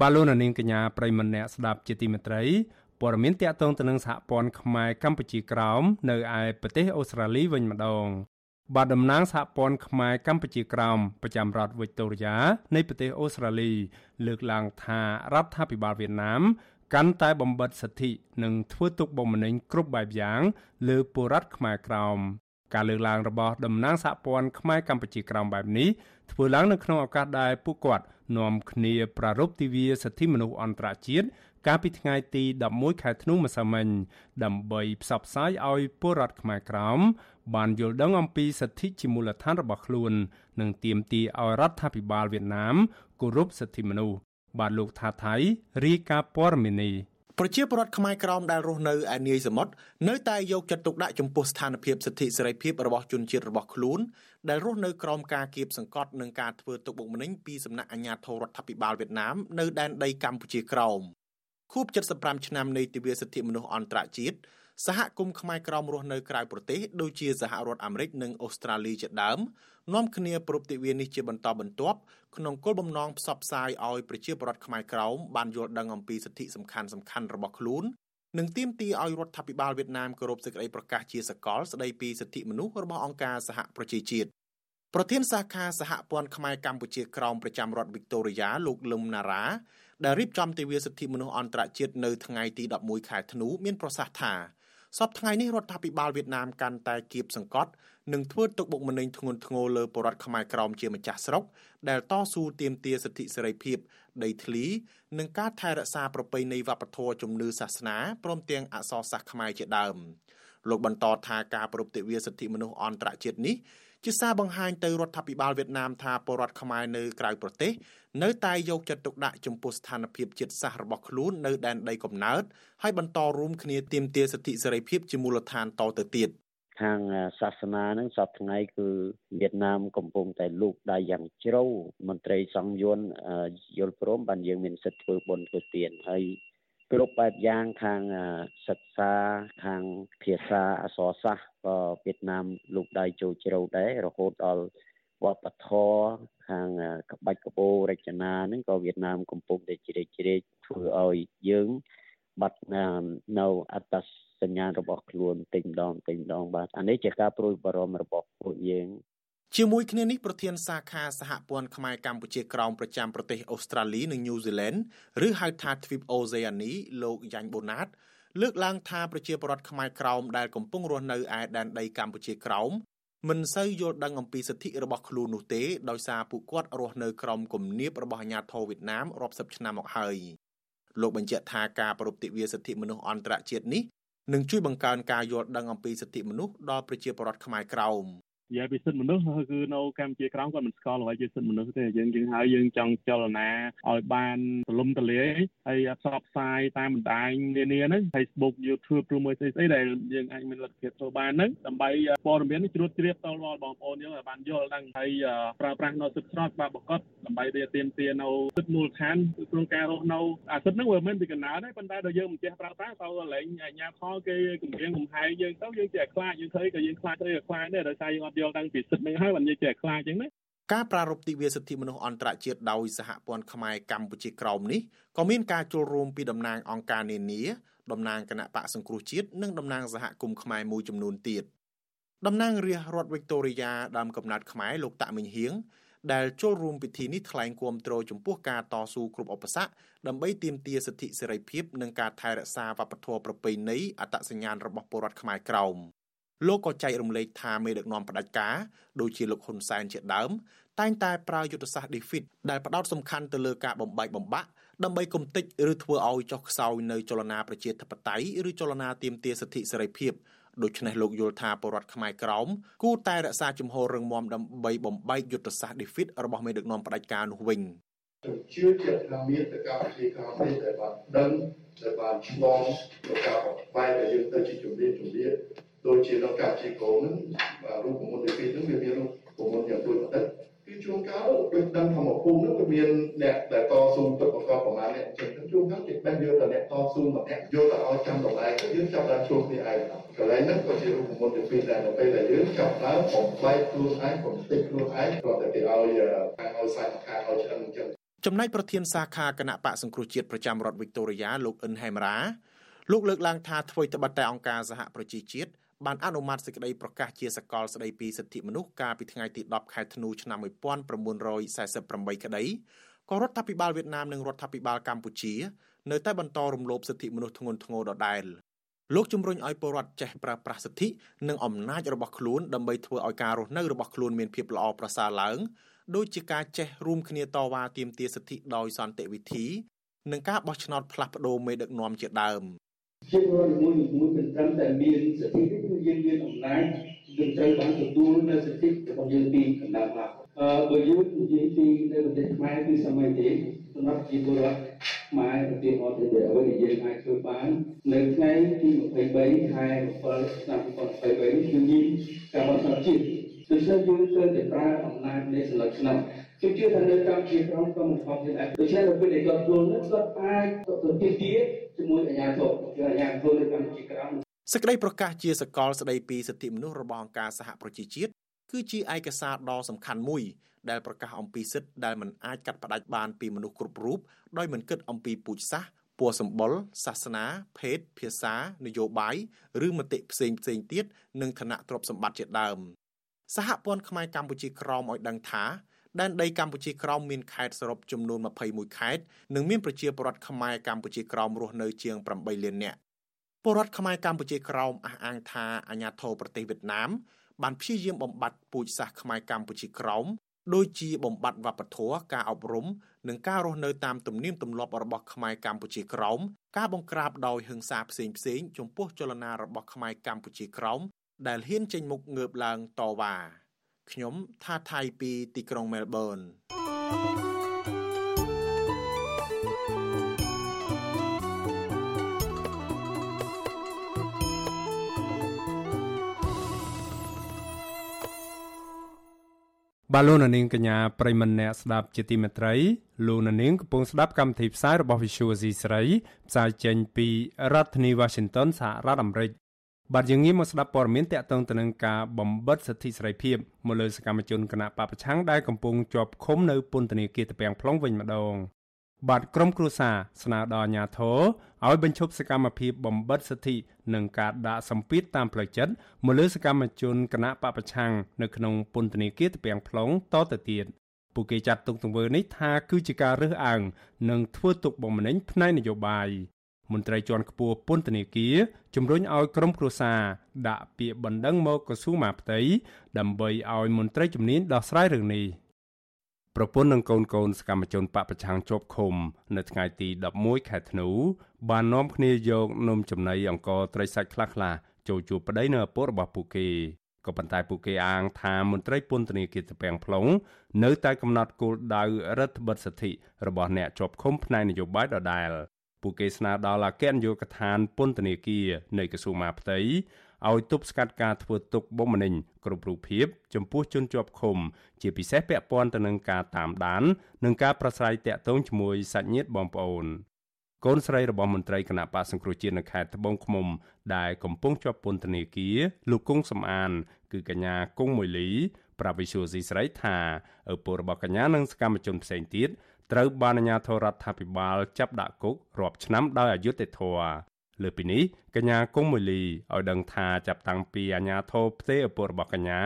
បាឡូណានាងកញ្ញាប្រិមម្នាក់ស្ដាប់ជាទីមេត្រីព័ត៌មានតាក់ទងទៅនឹងសហព័ន្ធខ្មែរកម្ពុជាក្រោមនៅឯប្រទេសអូស្ត្រាលីវិញម្ដងបាទតំណាងសហព័ន្ធខ្មែរកម្ពុជាក្រោមប្រចាំរដ្ឋវីកតូរីយ៉ានៃប្រទេសអូស្ត្រាលី លើកឡើងថារដ្ឋាភិបាលវៀតណាមកាន់តែបំបិតសិទ្ធិនិងធ្វើទុកបុកម្នេញគ្រប់បែបយ៉ាង លើពលរដ្ឋខ្មែរក្រោមការលើកឡើងរបស់តំណាងសហព័ន្ធខ្មែរកម្ពុជាក្រោមបែបនេះធ្វើឡើងនៅក្នុងឱកាសដែលពួកគាត់ នាំគ្នាប្រារព្ធទិវាសិទ្ធិមនុស្សអន្តរជាតិកាលពីថ្ងៃទី11ខែធ្នូម្សិលមិញដើម្បីផ្សព្វផ្សាយឲ្យពលរដ្ឋខ្មែរក្រោមបានយល់ដឹងអំពីសិទ្ធិជាមូលដ្ឋានរបស់ខ្លួន និងទាមទារឲ្យរដ្ឋាភិបាលវៀតណាមគោរពសិទ្ធិមនុស្សបាទលោកថាថៃរាយការណ៍ព័ត៌មាននេះ ប្រជាពលរដ្ឋខ្មែរក្រោមដែលរស់នៅឯនាយសមុទ្រនៅតែយកចិត្តទុកដាក់ចំពោះស្ថានភាពសិទ្ធិសេរីភាពរបស់ជនជាតិរបស់ខ្លួនដែលរស់នៅក្រោមការគៀបសង្កត់និងការធ្វើទុកបុកម្នេញពីសំណាក់អាជ្ញាធររដ្ឋាភិបាលវៀតណាមនៅដែនដីកម្ពុជាក្រោមខួប75ឆ្នាំនៃទិវាសិទ្ធិមនុស្សអន្តរជាតិ សហគមន៍ខ្មែរក្រមរស់នៅក្រៅប្រទេសដូចជាសហរដ្ឋអាមេរិកនិងអូស្ត្រាលីជាដើមនាំគ្នាប្រពៃទិវានេះជាបន្តបន្ទាប់ក្នុងគោលបំណងផ្សព្វផ្សាយឲ្យប្រជាពលរដ្ឋខ្មែរក្រមបានយល់ដឹងអំពីសិទ្ធិសំខាន់សំខាន់របស់ខ្លួននិងទាមទារឲ្យរដ្ឋាភិបាលវៀតណាមគោរពសេចក្តីប្រកាសជាសកលស្តីពីសិទ្ធិមនុស្សរបស់អង្គការសហប្រជាជាតិប្រធានសាខាសហព័ន្ធខ្មែរកម្ពុជាក្រោមប្រចាំរដ្ឋវីកតូរីយ៉ាលោកលឹមណារ៉ាដែលរៀបចំទិវាសិទ្ធិមនុស្សអន្តរជាតិនៅថ្ងៃទី11ខែធ្នូមានប្រសាសន៍ថា សពថ្ងៃនេះរដ្ឋាភិបាលវៀតណាមកាន់តែគៀបសង្កត់និងធ្វើទុកបុកម្នេញធ្ងន់ធ្ងរលើប្រជាពលរដ្ឋខ្មែរក្រោមជាម្ចាស់ស្រុកដែលតស៊ូទាមទារសិទ្ធិសេរីភាពដីធ្លីនិងការថែរក្សាប្រពៃណីវប្បធម៌ជំនឿសាសនាព្រមទាំងអក្សរសាស្ត្រខ្មែរជាដើមលោកបន្តថាការប្រពៃទិវាសិទ្ធិមនុស្សអន្តរជាតិនេះ ជាសារបង្ហាញទៅរដ្ឋាភិបាលវៀតណាមថាពលរដ្ឋខ្មែរនៅក្រៅប្រទេសនៅតែយកចិត្តទុកដាក់ចំពោះស្ថានភាពជាតិសាសន៍របស់ខ្លួននៅដែនដីកំណើតហើយបន្តរួមគ្នាទាមទារសិទ្ធិសេរីភាពជាមូលដ្ឋានតទៅទៀតខាងសាសនានឹងសពថ្ងៃគឺវៀតណាមកំពុងតែលូកដៃយ៉ាងជ្រៅមន្ត្រីសង្យួនយល់ព្រមបានយើងមានសិទ្ធិធ្វើបុណ្យធ្វើទានហើយ គ្រប់បែបយ៉ាងខាងសិក្សាខាងភាសាអក្សរសាស្ត្រក៏វៀតណាមលូកដៃចូលជ្រៅដែររហូតដល់វប្បធម៌ខាងក្បាច់កបោរចនាហ្នឹងក៏វៀតណាមកំពុងតែជ្រេកជ្រែកធ្វើឲ្យយើងបាត់នៅអត្តសញ្ញាណរបស់ខ្លួនទិញម្ដងទិញម្ដងបាទអានេះជាការព្រួយបារម្ភរបស់ពួកយើង ជាមួយគ្នានេះប្រធានសាខាសហព័ន្ធខ្មែរកម្ពុជាក្រោមប្រចាំប្រទេសអូស្ត្រាលីនិងញូហ្សេឡង់ឬហៅថាទ្វីបអូសេអានីលោកយ៉ាញ់បូណាត លើកឡើងថាប្រជាពលរដ្ឋខ្មែរក្រោមដែលកំពុងរស់នៅឯដែនដីកម្ពុជាក្រោមមិនសូវយល់ដឹងអំពីសិទ្ធិរបស់ខ្លួននោះទេដោយសារពួកគាត់រស់នៅក្រោមគំនាបរបស់អាជ្ញាធរវៀតណាមរាប់សិបឆ្នាំមកហើយលោកបញ្ជាក់ថាការប្រពៃទិវាសិទ្ធិមនុស្សអន្តរជាតិនេះនឹងជួយបង្កើនការយល់ដឹងអំពីសិទ្ធិមនុស្សដល់ប្រជាពលរដ្ឋខ្មែរក្រោម និយាយពីសិទ្ធិមនុស្សគឺនៅកម្ពុជាក្រោមគាត់មិនស្គាល់អ្វីជាសិទ្ធិមនុស្សទេយើងយើងហើយយើងចង់ចលនាឲ្យបានទលំទលាយហើយផ្សព្វផ្សាយតាមបណ្ដាញនានាហ្នឹង Facebook YouTube ឬមួយស្អីស្អីដែលយើងអាចមានលទ្ធភាពធ្វើបានហ្នឹងដើម្បីព័ត៌មាននេះជ្រួតជ្រាបដល់បងប្អូនយើងឲ្យបានយល់ដឹងហើយប្រើប្រាស់នៅសិទ្ធិស្របច្បាប់បកតដើម្បីដែលទាមទារនៅសិទ្ធិមូលដ្ឋានក្នុងការរស់នៅអាសិទ្ធិហ្នឹងវាមិនពីកណ្ដាលទេប៉ុន្តែដល់យើងមិនចេះប្រើប្រាស់ទៅលែងអាជ្ញាផលគេគម្រាមកំហែងយើងទៅយើងចេះខ្លាចយើងឃើញក៏យើងខ្លាចទៅខ្លាចដែរដោយសារយើងអត់យល់ដឹងពីសិទ្ធិនេះហើយបាននិយាយចេះខ្លាចអញ្ចឹងណាការប្រារព្ធទិវាសិទ្ធិមនុស្សអន្តរជាតិដោយសហព័ន្ធខ្មែរកម្ពុជាក្រោមនេះក៏មានការចូលរួមពីតំណាងអង្គការនានាតំណាងគណៈបកសង្គ្រោះជាតិនិងតំណាងសហគមន៍ខ្មែរមួយចំនួនទៀតតំណាងរាជរដ្ឋវិកតូរីយ៉ាដើមកំណត់ខ្មែរលោកតាក់មិញហៀងដែលចូលរួមពិធីនេះថ្លែងគាំទ្រចំពោះការតស៊ូគ្រប់ឧបសគ្គដើម្បីទាមទារសិទ្ធិសេរីភាពនិងការថែរក្សាវប្បធម៌ប្រពៃណីអត្តសញ្ញាណរបស់ពលរដ្ឋខ្មែរក្រោម លោកក៏ចែករំលែកថាមេដឹកនាំផ្ដាច់ការដូចជាលោកហ៊ុនសែនជាដើមតែងតែប្រើយុទ្ធសាស្ត្រ defeat ដែលផ្ដោតសំខាន់ទៅលើការបំបែកបំបាក់ដើម្បីគំទេចឬធ្វើឲ្យចុះខ្សោយនៅចលនាប្រជាធិបតេយ្យឬចលនាទាមទារសិទ្ធិសេរីភាពដូច្នេះលោកយល់ថាបរដ្ឋខ្មែរក្រោមគួរតែរក្សាជំហររឹងមាំដើម្បីបំបែកយុទ្ធសាស្ត្រ defeat របស់មេដឹកនាំផ្ដាច់ការនោះវិញជឿជាក់ថាមានតកម្មវិធីក្រោមនេះដែលបានដឹងដែលបានឆ្លងទៅការបែកដែលយើងទៅជាជំនាញជំនាញ ដូចជានៅកម្ពុជាក្រោមហ្នឹងរូបមន្តទី2ហ្នឹងវាមានរូបមន្តយ៉ាងដូចបន្តិចគឺជួនកាលដូចដឹងថាមកភូមិហ្នឹងវាមានអ្នកដែលតស៊ូទឹកបង្កប់ប្រមាណអ្នកអញ្ចឹងជួនកាលគេបេះយកតែអ្នកតស៊ូម្នាក់យកតែឲ្យចាំតម្លៃទៅយើងចាប់ដើមជួបគ្នាឯងកន្លែងហ្នឹងក៏ជារូបមន្តទី2ដែរនៅពេលដែលយើងចាប់ដើមបំបែកខ្លួនឯងបំតិចខ្លួនឯងគ្រាន់តែគេឲ្យខាងឲ្យសាច់ខាងឲ្យឆ្អឹងអញ្ចឹងចំណែកប្រធានសាខាគណៈបកសង្គ្រោះជាតិប្រចាំរដ្ឋវីកតូរីយ៉ាលោកអិនហេមរ៉ាលោកលើកឡើងថាអ្វីត្បិតតែអង្គការសហប្រជាជាតិ បានអនុម័តសេចក្តីប្រកាសជាសកលស្តីពីសិទ្ធិមនុស្សកាលពីថ្ងៃទី10ខែធ្នូឆ្នាំ1948ក្តីក៏រដ្ឋាភិបាលវៀតណាមនិងរដ្ឋាភិបាលកម្ពុជានៅតែបន្តរំលោភសិទ្ធិមនុស្សធ្ងន់ធ្ងរដដែលលោកជំរុញឲ្យពលរដ្ឋចេះប្រើប្រាស់សិទ្ធិនិងអំណាចរបស់ខ្លួនដើម្បីធ្វើឲ្យការរស់នៅរបស់ខ្លួនមានភាពល្អប្រសើរឡើងដូចជាការចេះរួមគ្នាតវ៉ាទាមទារសិទ្ធិដោយសន្តិវិធីនិងការបោះឆ្នោតផ្លាស់ប្តូរមេដឹកនាំជាដើម ជារដ្ឋមួយមួយមិនត្រឹមតែមានសិទ្ធិទេគឺយើងមានអំណាចយើងត្រូវបានទទួលនៅសិទ្ធិរបស់យើងពីកណ្ដាលមកអឺបើយើងនិយាយពីនៅប្រទេសខ្មែរគឺសម័យនេះសម្រាប់ជាពលរដ្ឋខ្មែរប្រទេសអត់ទៅអ្វីដែលយើងអាចធ្វើបាននៅថ្ងៃទី23ខែ7ឆ្នាំ2023នេះគឺមានការបោះឆ្នោតជាតិដូច្នេះយើងត្រូវតែប្រើអំណាចនៃសន្លឹកឆ្នាំ ខ្ញុំជឿថានៅកម្ពុជាក្រមក៏មិនខុសទៀតដែរដូច្នេះនៅពេលដែលគាត់ចូលនោះគាត់អាចទៅទីទៀតជាមួយអាជ្ញាធរអាជ្ញាធរនៅកម្ពុជាក្រមសេចក្តីប្រកាសជាសកលស្តីពីសិទ្ធិមនុស្សរបស់អង្គការសហប្រជាជាតិគឺជាឯកសារដ៏សំខាន់មួយដែលប្រកាសអំពីសិទ្ធិដែលមិនអាចកាត់ផ្តាច់បានពីមនុស្សគ្រប់រូបដោយមិនគិតអំពីពូជសាសន៍ពណ៌សម្បុរសាសនា ភេទភាសា នយោបាយឬមតិផ្សេងផ្សេងទៀតនិងឋានៈទ្រព្យសម្បត្តិជាដើមសហព័ន្ធខ្មែរកម្ពុជាក្រោមឲ្យដឹងថា ដែនដីកម្ពុជាក្រោមមានខេត្តសរុបចំនួន21ខេត្តនិងមានប្រជាពលរដ្ឋខ្មែរកម្ពុជាក្រោមរស់នៅជាង8លាននាក់ពលរដ្ឋខ្មែរកម្ពុជាក្រោមអះអាងថាអាញាធរប្រទេសវៀតណាមបានព្យាយាមបំបត្តិពូជសាសន៍ខ្មែរកម្ពុជាក្រោមដូចជាបំបត្តិវប្បធម៌ការអប់រំនិងការរស់នៅតាមទំនៀមទម្លាប់របស់ខ្មែរកម្ពុជាក្រោមការបង្ក្រាបដោយហិង្សាផ្សេងផ្សេងចំពោះចលនារបស់ខ្មែរកម្ពុជាក្រោមដែលហ៊ានចេញមុខងើបឡើងតវ៉ា ខ្ញុំថាថៃពីទីក្រុងមែលប៊នបាទលោកនាងកញ្ញាប្រិមម្នាក់ស្ដាប់ជាទីមេត្រីលោកនាងកំពុងស្ដាប់កម្មវិធីផ្សាយរបស់ Visual C ស្រីផ្សាយចេញពីរដ្ឋធានី Washington សហរដ្ឋអាមេរិក បាទយើងងាកមកស្ដាប់ព័ត៌មានតាក់ទងទៅនឹងការបំបិទសិទ្ធិសេរីភាពមកលើសកម្មជនគណៈបពប្រឆាំងដែលកំពុងជាប់ឃុំនៅពន្ធនាគារតាពាំង plong វិញម្ដងបាទក្រុមគ្រួសារស្នើដល់អាជ្ញាធរឲ្យបញ្ឈប់សកម្មភាពបំបិទសិទ្ធិនិងការដាក់សម្ពាធតាមផ្លូវចិត្តមកលើសកម្មជនគណៈបពប្រឆាំងនៅក្នុងពន្ធនាគារតាពាំង plong តទៅទៀតពួកគេចាត់ទុកទង្វើនេះថាគឺជាការរើសអើងនិងធ្វើទុកបុកម្នេញផ្នែកនយោបាយ មន្ត្រីជាន់ខ្ពស់ពន្ធនាគារជំរុញឲ្យក្រុមគ្រួសារដាក់ពាក្យបណ្ដឹងមកក្រសួងមហាផ្ទៃដើម្បីឲ្យមន្ត្រីជំនាញដោះស្រាយរឿងនេះប្រពន្ធនិងកូនកូនសកម្មជនបពប្រឆាំងជាប់ឃុំនៅថ្ងៃទី11ខែធ្នូបាននាំគ្នាយកនំចំណីអង្គត្រីសាច់ខ្លះៗចូលជួបប្តីនៅឪពុករបស់ពួកគេក៏ប៉ុន្តែពួកគេអាងថាមន្ត្រីពន្ធនាគារតាពាំង plong នៅតែកំណត់គោលដៅរដ្ឋបិទសិទ្ធិរបស់អ្នកជាប់ឃុំផ្នែកនយោបាយដដែល ពួកគេស្នើដល់អគ្គនាយកដ្ឋានពន្ធនាគារនៃក្រសួងមហាផ្ទៃឲ្យទប់ស្កាត់ការធ្វើទុកបុកម្នេញគ្រប់រូបភាពចំពោះជនជាប់ឃុំ ជាពិសេសពាក់ព័ន្ធទៅនឹងការតាមដាន និងការប្រស្រ័យតាក់ទងជាមួយសាច់ញាតិបងប្អូនកូនស្រីរបស់មន្ត្រីគណៈបកសង្គ្រោះជាតិនៅខេត្តត្បូងឃ្មុំ ដែលកំពុងជាប់ពន្ធនាគារលោកគង់សំអាន គឺកញ្ញាគង់មួយលី ប្រាវិសុយស៊ីស្រីថាឪពុករបស់កញ្ញានិងសកម្មជនផ្សេងទៀត ត្រូវបានអាជ្ញាធររដ្ឋាភិបាលចាប់ដាក់គុករាប់ឆ្នាំដោយអយុត្តិធម៌លើពីនេះកញ្ញាគង់មូលីឲ្យដឹងថាចាប់តាំងពីអាជ្ញាធរផ្ទេឪពុករបស់កញ្ញា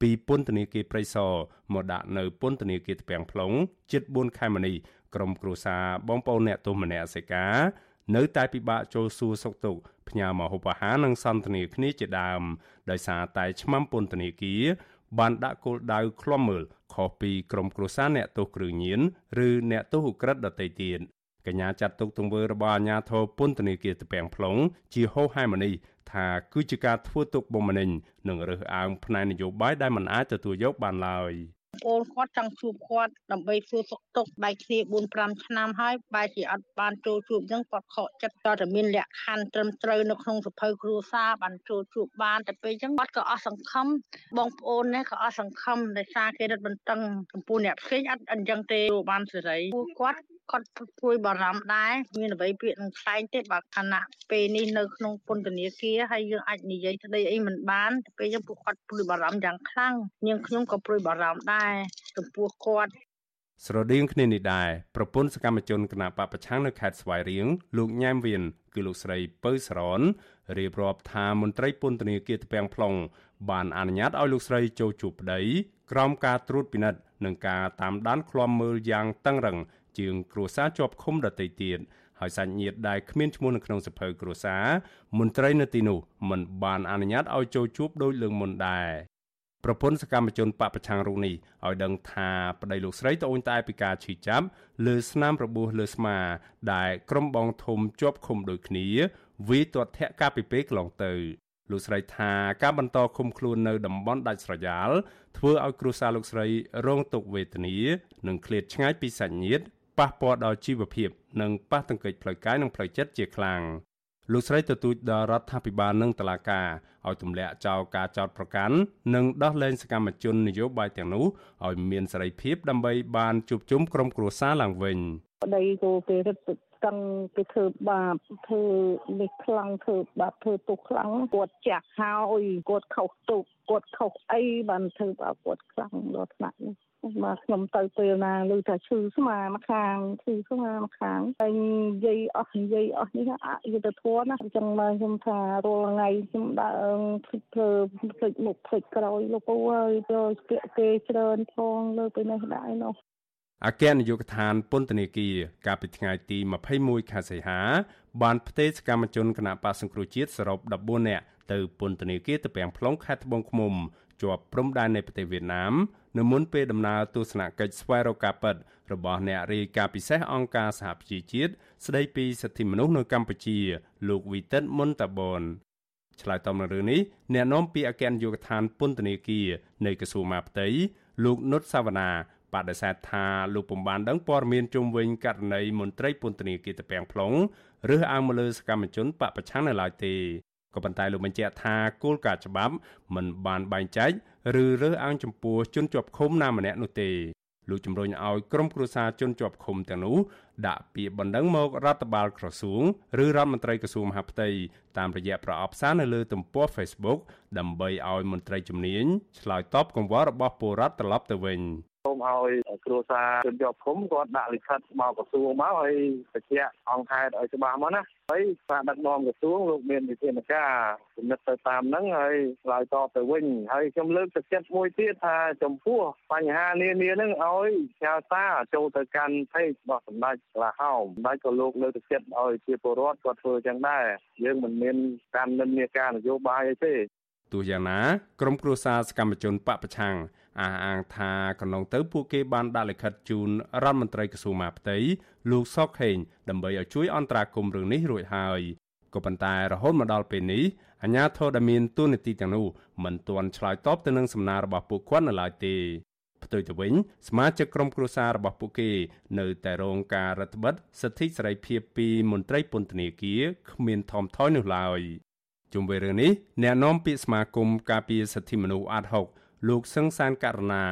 ពីពន្ធនាគារព្រៃសរមកដាក់នៅពន្ធនាគារទ្ពាំង plong ជិត4ខែមកនេះក្រុមគ្រួសារបងប្អូនអ្នកទោសមនសិការនៅតែពិបាកចូលសួរសុខទុក្ខផ្ញើមកហូបអាហារនិងសន្ទនាគ្នាជាដើមដោយសារតែឆ្មាំពន្ធនាគារ បានដាក់គោលដៅឃ្លាំមើលខុសពីក្រុមគ្រួសារអ្នកទោសគ្រឿងញៀនឬអ្នកទោសឧក្រិដ្ឋដទៃទៀតកញ្ញាចាត់ទុកទង្វើរបស់អាជ្ញាធរពន្ធនាគារតាពាំង plong ជាហោហែមនេះថាគឺជាការធ្វើទុកបុកម្នេញនិងរើសអើងផ្នែកនយោបាយដែលមិនអាចទទួលយកបានឡើយ។ ប្អូនគាត់ចង់ជួបគាត់ដើម្បីសួរសុខទុក្ខបែកគ្នា4 5ឆ្នាំហើយបែរជាអត់បានចូលជួបអញ្ចឹងគាត់ខកចិត្តតតែមានលក្ខខណ្ឌត្រឹមត្រូវនៅក្នុងសភៅគ្រួសារបានចូលជួបបានតែពេលអញ្ចឹងគាត់ក៏អស់សង្ឃឹមបងប្អូននេះក៏អស់សង្ឃឹមដោយសារគេរឹតបន្តឹងចំពោះអ្នកផ្សេងអត់អញ្ចឹងទេបានសេរីពួកគាត់ គាត់ព្រួយបារម្ភដែរមានអ្វីពាក្យនឹងខ្លែងទេបើខណៈពេលនេះនៅក្នុងពន្ធនាគារហើយយើងអាចនិយាយស្ដីអីមិនបានទៅពេលយើងពួកគាត់ព្រួយបារម្ភយ៉ាងខ្លាំងនាងខ្ញុំក៏ព្រួយបារម្ភដែរចំពោះគាត់ស្រដៀងគ្នានេះដែរប្រពន្ធសកម្មជនគណបកប្រឆាំងនៅខេត្តស្វាយរៀងលោកញ៉ែមវៀនគឺលោកស្រីពៅសរនរៀបរាប់ថាមន្ត្រីពន្ធនាគារត្ពាំង plong បានអនុញ្ញាតឲ្យលោកស្រីចូលជួបប្តីក្រោមការត្រួតពិនិត្យនិងការតាមដានឃ្លាំមើលយ៉ាងតឹងរ៉ឹង ជាងគ្រួសារជាប់ឃុំដទៃទៀតហើយសាច់ញាតិដែលគ្មានឈ្មោះនៅក្នុងសភៅគ្រួសារមន្ត្រីនៅទីនោះមិនបានអនុញ្ញាតឲ្យចូលជួបដោយលើកមុនដែរប្រពន្ធសកម្មជនបពប្រឆាំងរូបនេះឲ្យដឹងថាប្តីលោកស្រីត្អូញត្អែពីការឈឺចាប់លើស្នាមរបួសលើស្មា ដែលក្រុមបងធំជាប់ឃុំដូចគ្នាវាទាត់ធាក់កាលពីពេលកន្លងទៅលោកស្រីថាការបន្តឃុំខ្លួននៅតំបន់ដាច់ស្រយាលធ្វើឲ្យគ្រួសារលោកស្រីរងទុក្ខវេទនានិងឃ្លាតឆ្ងាយពីសាច់ញាតិ ប៉ះពាល់ដល់ជីវភាពនិងប៉ះទង្គិចផ្លូវកាយនិងផ្លូវចិត្តជាខ្លាំងលោកស្រីទទូចដល់រដ្ឋាភិបាលនិងតុលាការឲ្យទម្លាក់ចោលការចោទប្រកាន់និងដោះលែងសកម្មជននយោបាយទាំងនោះឲ្យមានសេរីភាពដើម្បីបានជួបជុំក្រុមគ្រួសារឡើងវិញប្តីគោគេរឹតកឹងគេធ្វើបាបធ្វើនេះខ្លាំងធ្វើបាបធ្វើទុកខ្លាំងគាត់ចាស់ហើយគាត់ខុសទុកគាត់ខុសអីបានធ្វើបាបគាត់ខ្លាំងដល់ថ្នាក់នេះ មកខ្ញុំទៅពេលណាឮថាឈឺស្មាម្ខាងឈឺស្មាម្ខាងហើយនិយាយអស់និយាយអស់នេះអយុត្តិធម៌ណាអញ្ចឹងមកខ្ញុំថារាល់ថ្ងៃខ្ញុំដើរភ្លេចធ្វើភ្លេចមុខភ្លេចក្រោយលោកពូហើយទៅពាក្យគេច្រើនផងលើពីនេះដែរនោះអគ្គនាយកដ្ឋានពន្ធនាគារកាលពីថ្ងៃទី21ខែសីហាបានផ្ទេរសកម្មជនគណៈបកសង្គ្រោះជាតិសរុប14នាក់ទៅពន្ធនាគារទៅពាំង plong ខេត្តត្បូងឃ្មុំជាប់ព្រំដែននៃប្រទេសវៀតណាម នៅមុនពេលដំណើរទស្សនកិច្ចស្វែងរកការពិតរបស់អ្នករាយការណ៍ពិសេសអង្គការសហប្រជាជាតិស្ដីពីសិទ្ធិមនុស្សនៅកម្ពុជា លោកវីតិតមុនតាបនឆ្លើយតបនឹងរឿងនេះអ្នកនាំពាក្យអគ្គនាយកដ្ឋានពន្ធនាគារនៃក្រសួងមហាផ្ទៃលោកនុតសាវណ្ណាបដិសេធថាលោកពុំបានដឹងព័ត៌មានជុំវិញករណីមន្ត្រីពន្ធនាគារតាពាំង plong ឬអើងមកលើសកម្មជនបពប្រឆាំងនៅឡើយទេ ក៏ប៉ុន្តែលោកបញ្ជាក់ថាគោលការណ៍ច្បាប់មិនបានបែងចែកឬរើសអើងចំពោះជនជាប់ឃុំណាម្នាក់នោះទេលោកជំរុញឲ្យក្រុមគ្រួសារជនជាប់ឃុំទាំងនោះដាក់ពាក្យបណ្ដឹងមករដ្ឋបាលក្រសួងឬរដ្ឋមន្ត្រីក្រសួងមហាផ្ទៃតាមរយៈប្រអប់សារនៅលើទំព័រ Facebook ដើម្បីឲ្យមន្ត្រីជំនាញឆ្លើយតបកង្វល់របស់ពលរដ្ឋត្រឡប់ទៅវិញ សូមឲ្យគ្រួសារជនជាប់ឃុំគាត់ដាក់លិខិតមកក្រសួងមកឲ្យបញ្ជាក់អង្គខេត្តឲ្យច្បាស់មកណាហើយសាដឹកនាំក្រសួងលោកមានវិធានការជំនិតទៅតាមហ្នឹងហើយឆ្លើយតបទៅវិញហើយខ្ញុំលើកទឹកចិត្តមួយទៀតថាចំពោះបញ្ហានានាហ្នឹងឲ្យឆាវតាចូលទៅកាន់ផេករបស់សម្ដេចក្លាហោមសម្ដេចក៏លោកលើកទឹកចិត្តឲ្យជាពលរដ្ឋគាត់ធ្វើចឹងដែរយើងមិនមានការនិន្នាការនយោបាយអីទេទោះយ៉ាងណាក្រមគ្រួសារសកម្មជនបពប្រឆាំង អះអាងថាកន្លងទៅពួកគេបានដាក់លិខិតជូនរដ្ឋមន្ត្រីក្រសួងមហាផ្ទៃលោកសុកខេងដើម្បីឲ្យជួយអន្តរាគមន៍រឿងនេះរួចហើយក៏ប៉ុន្តែរហូតមកដល់ពេលនេះអាជ្ញាធរដែលមានទួនាទីទាំងនោះមិនទាន់ឆ្លើយតបទៅនឹងសំណើរបស់ពួកគាត់នៅឡើយទេផ្ទុយទៅវិញសមាជិកក្រុមគ្រួសាររបស់ពួកគេ នៅតែរងការរដ្ឋបិទសិទ្ធិសេរីភាពពីមន្ត្រីពន្ធនាគារគ្មានថមថយនោះឡើយជុំវិញរឿងនេះអ្នកនាំពាក្យសមាគមការពារសិទ្ធិមនុស្សអាត់ហុក លោកសឹងសានករណា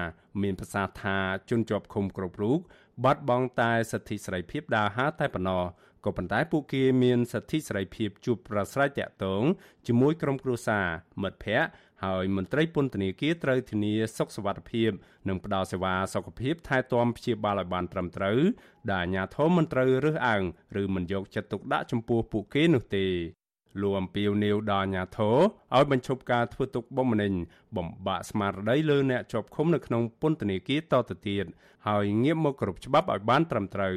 មានប្រសាសន៍ថាជនជាប់ឃុំគ្រប់រូបបាត់បង់តែសិទ្ធិសេរីភាពដើរហើរតែប៉ុណ្ណោះក៏ប៉ុន្តែពួកគេមានសិទ្ធិសេរីភាពជួបប្រស្រ័យតាក់ទងជាមួយក្រុមគ្រួសារមិត្តភ័ក្តិហើយមន្ត្រីពន្ធនាគារត្រូវធានាសុខសុវត្ថិភាពនិងផ្ដល់សេវាសុខភាពថែទាំព្យាបាលឲ្យបានត្រឹមត្រូវដែលអាជ្ញាធរមិនត្រូវរើសអើងឬមិនយកចិត្តទុកដាក់ចំពោះពួកគេនោះទេ លោកអំពីវនីវដល់អាញាធរឲ្យបញ្ឈប់ការធ្វើទុកបុកម្នេញបំបាក់ស្មារតីលើអ្នកជាប់ឃុំនៅក្នុងពន្ធនាគារតទៅទៀតហើយងាកមកគ្រប់ច្បាប់ឲ្យបានត្រឹមត្រូវ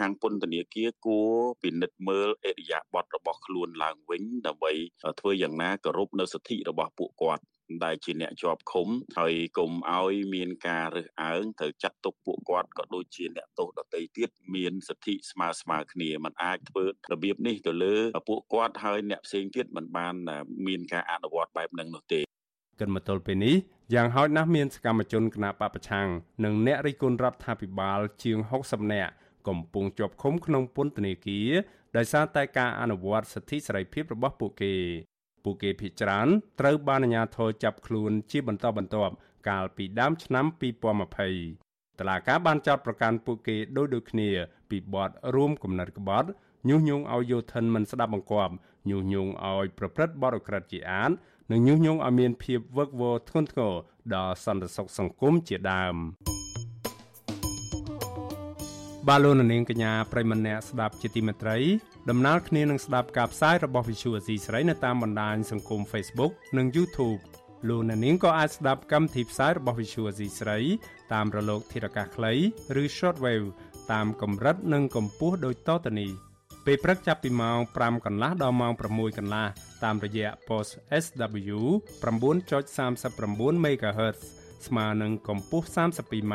ខាងពន្ធនាគារគួរពិនិត្យមើលអេរិយាប័ត្ររបស់ខ្លួនឡើងវិញដើម្បីធ្វើយ៉ាងណាគោរពនៅសិទ្ធិរបស់ពួកគាត់ ដែលជាអ្នកជាប់ឃុំហើយកុំឲ្យមានការរើសអើងត្រូវចាត់ទុកពួកគាត់ក៏ដូចជាអ្នកទោសដទៃទៀតមានសិទ្ធិស្មើស្មើគ្នាมันអាចធ្វើរបៀបនេះទៅលើពួកគាត់ហើយអ្នកផ្សេងទៀតมันបានមានការអនុវត្តបែបហ្នឹងនោះទេកិនមកទល់ពេលនេះយ៉ាងហោចណាស់មានសកម្មជនគណបកប្រឆាំងនិងអ្នករិះគន់រដ្ឋាភិបាលជាង60នាក់កំពុងជាប់ឃុំក្នុងពន្ធនាគារដោយសារតែការអនុវត្តសិទ្ធិសេរីភាពរបស់ពួកគេ ពួកគេភ័យច្រើនត្រូវបានអាជ្ញាធរចាប់ខ្លួនជាបន្តបន្ទាប់កាលពីដើមឆ្នាំ2020តឡាការបានចោទប្រកាន់ពួកគេដោយដូចគ្នា ពីបទរួមគំនិតក្បត់ញុះញង់ឲ្យយោធិនមិនស្ដាប់បង្គាប់ញុះញង់ឲ្យប្រព្រឹត្តបទអក្រិតជាអាតនិងញុះញង់ឲ្យមានភាពវឹកវរធ្ងន់ធ្ងរដល់សន្តិសុខសង្គមជាដើម បាទលោកនាងកញ្ញាប្រិមម្នាក់ស្ដាប់ជាទីមេត្រីដំណើរគ្នានឹងស្ដាប់ការផ្សាយរបស់ Visual Asia ស្រីនៅតាមបណ្ដាញសង្គម Facebook និង YouTube លោកនាងក៏អាចស្ដាប់កម្មវិធីផ្សាយរបស់ Visual Asia ស្រីតាមរលក ធារកាសខ្លីឬ Shortwave តាមកម្រិតនិងកម្ពស់ដូចតទៅនេះពេលព្រឹកចាប់ពីម៉ោង5កន្លះដល់ម៉ោង6កន្លះតាមរយៈ post SW 9.39 MHz ស្មើនឹងកម្ពស់ 32m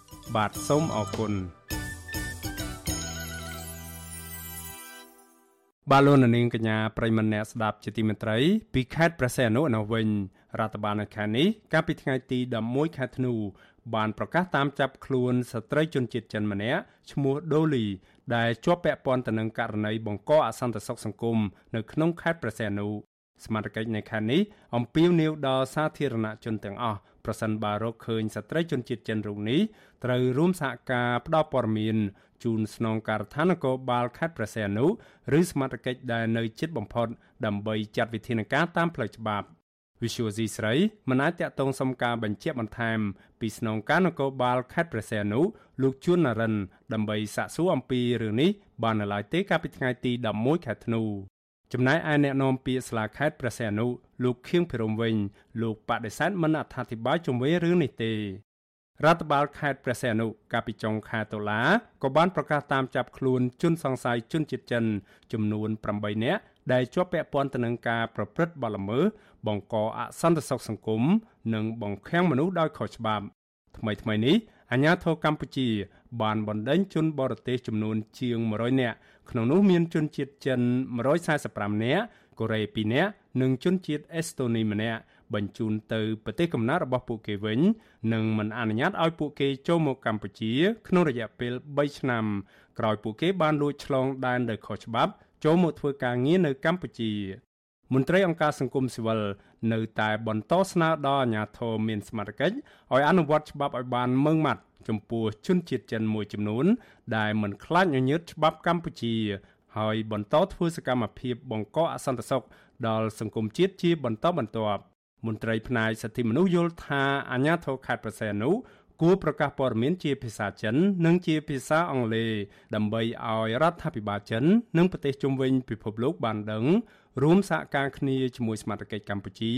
បាទសូមអរគុណបាទលោកនាងកញ្ញាប្រិមម្នាក់ស្ដាប់ជាទីមេត្រីពីខេត្តព្រះសីហនុនៅវិញរដ្ឋបាលនៅខេត្តនេះកាលពីថ្ងៃទី11ខែធ្នូបានប្រកាសតាមចាប់ខ្លួនស្ត្រីជនជាតិចិនម្នាក់ឈ្មោះដូលីដែលជាប់ពាក់ព័ន្ធទៅនឹងករណីបង្កអសន្តិសុខសង្គមនៅក្នុងខេត្តព្រះសីហនុសមាជិកនៃខេត្តនេះអំពាវនាវដល់សាធារណជនទាំងអស់ ប្រសិនបើរកឃើញស្ត្រីជនជាតិចិនរូបនេះត្រូវរួមសហការផ្តល់ព័ត៌មានជូនស្នងការដ្ឋាននគរបាលខេត្តព្រះសីហនុឬសមាជិកដែលនៅជិតបំផុតដើម្បីចាត់វិធានការតាមផ្លូវច្បាប់។ Visual C ស្រីមិនអាចតាក់ទងសុំការបញ្ជាក់បន្ថែមពីស្នងការនគរបាលខេត្តព្រះសីហនុលោកជួននរិន ដើម្បីសាកសួរអំពីរឿងនេះបាននៅឡើយទេកាលពីថ្ងៃទី11ខែធ្នូ ចំណែកឯអ្នកនាំពាក្យស្លាខេត្តព្រះសីហនុលោកខៀងភិរមវិញលោកបដិសេធមិនអត្ថាធិប្បាយជុំវិញរឿងនេះទេរដ្ឋបាលខេត្តព្រះសីហនុកាលពីចុងខែតុលាក៏បានប្រកាសតាមចាប់ខ្លួនជនសង្ស័យជនជាតិចិនចំនួន8នាក់ដែលជាប់ពាក់ព័ន្ធទៅនឹងការប្រព្រឹត្តបទល្មើសបង្កអសន្តិសុខសង្គមនិងបង្ខាំងមនុស្សដោយខុសច្បាប់ថ្មីថ្មីនេះអាជ្ញាធរកម្ពុជា បានបណ្ដេញជនបរទេសចំនួនជាង100នាក់ ក្នុងនោះមានជនជាតិចិន145នាក់កូរ៉េ2នាក់និងជនជាតិអេស្តូនីម្នាក់បញ្ជូនទៅប្រទេសកំណើតរបស់ពួកគេវិញនិងមិនអនុញ្ញាតឲ្យពួកគេចូលមកកម្ពុជា ក្នុងរយៈពេល3ឆ្នាំក្រោយពួកគេបានលួចឆ្លងដែនដោយខុសច្បាប់ចូលមកធ្វើការងារនៅកម្ពុជាមន្ត្រីអង្គការសង្គមស៊ីវិលនៅតែបន្តស្នើដល់អាជ្ញាធរមានសមត្ថកិច្ចឲ្យអនុវត្តច្បាប់ឲ្យបានម៉ឺងម៉ាត់ ចំពោះជនជាតិចិនមួយចំនួន ដែលមិនខ្លាចញញើតច្បាប់កម្ពុជា ហើយបន្តធ្វើសកម្មភាពបង្កអសន្តិសុខដល់សង្គមជាតិជាបន្តបន្ទាប់មន្ត្រីផ្នែកសិទ្ធិមនុស្សយល់ថាអាញាធរខេត្តប្រសែននោះគួរប្រកាសព័ត៌មានជាភាសាចិន និងជាភាសាអង់គ្លេសដើម្បីឲ្យរដ្ឋាភិបាលចិន និងប្រទេសជុំវិញពិភពលោកបានដឹង រួមសហការគ្នាជាមួយសមាជិកកម្ពុជា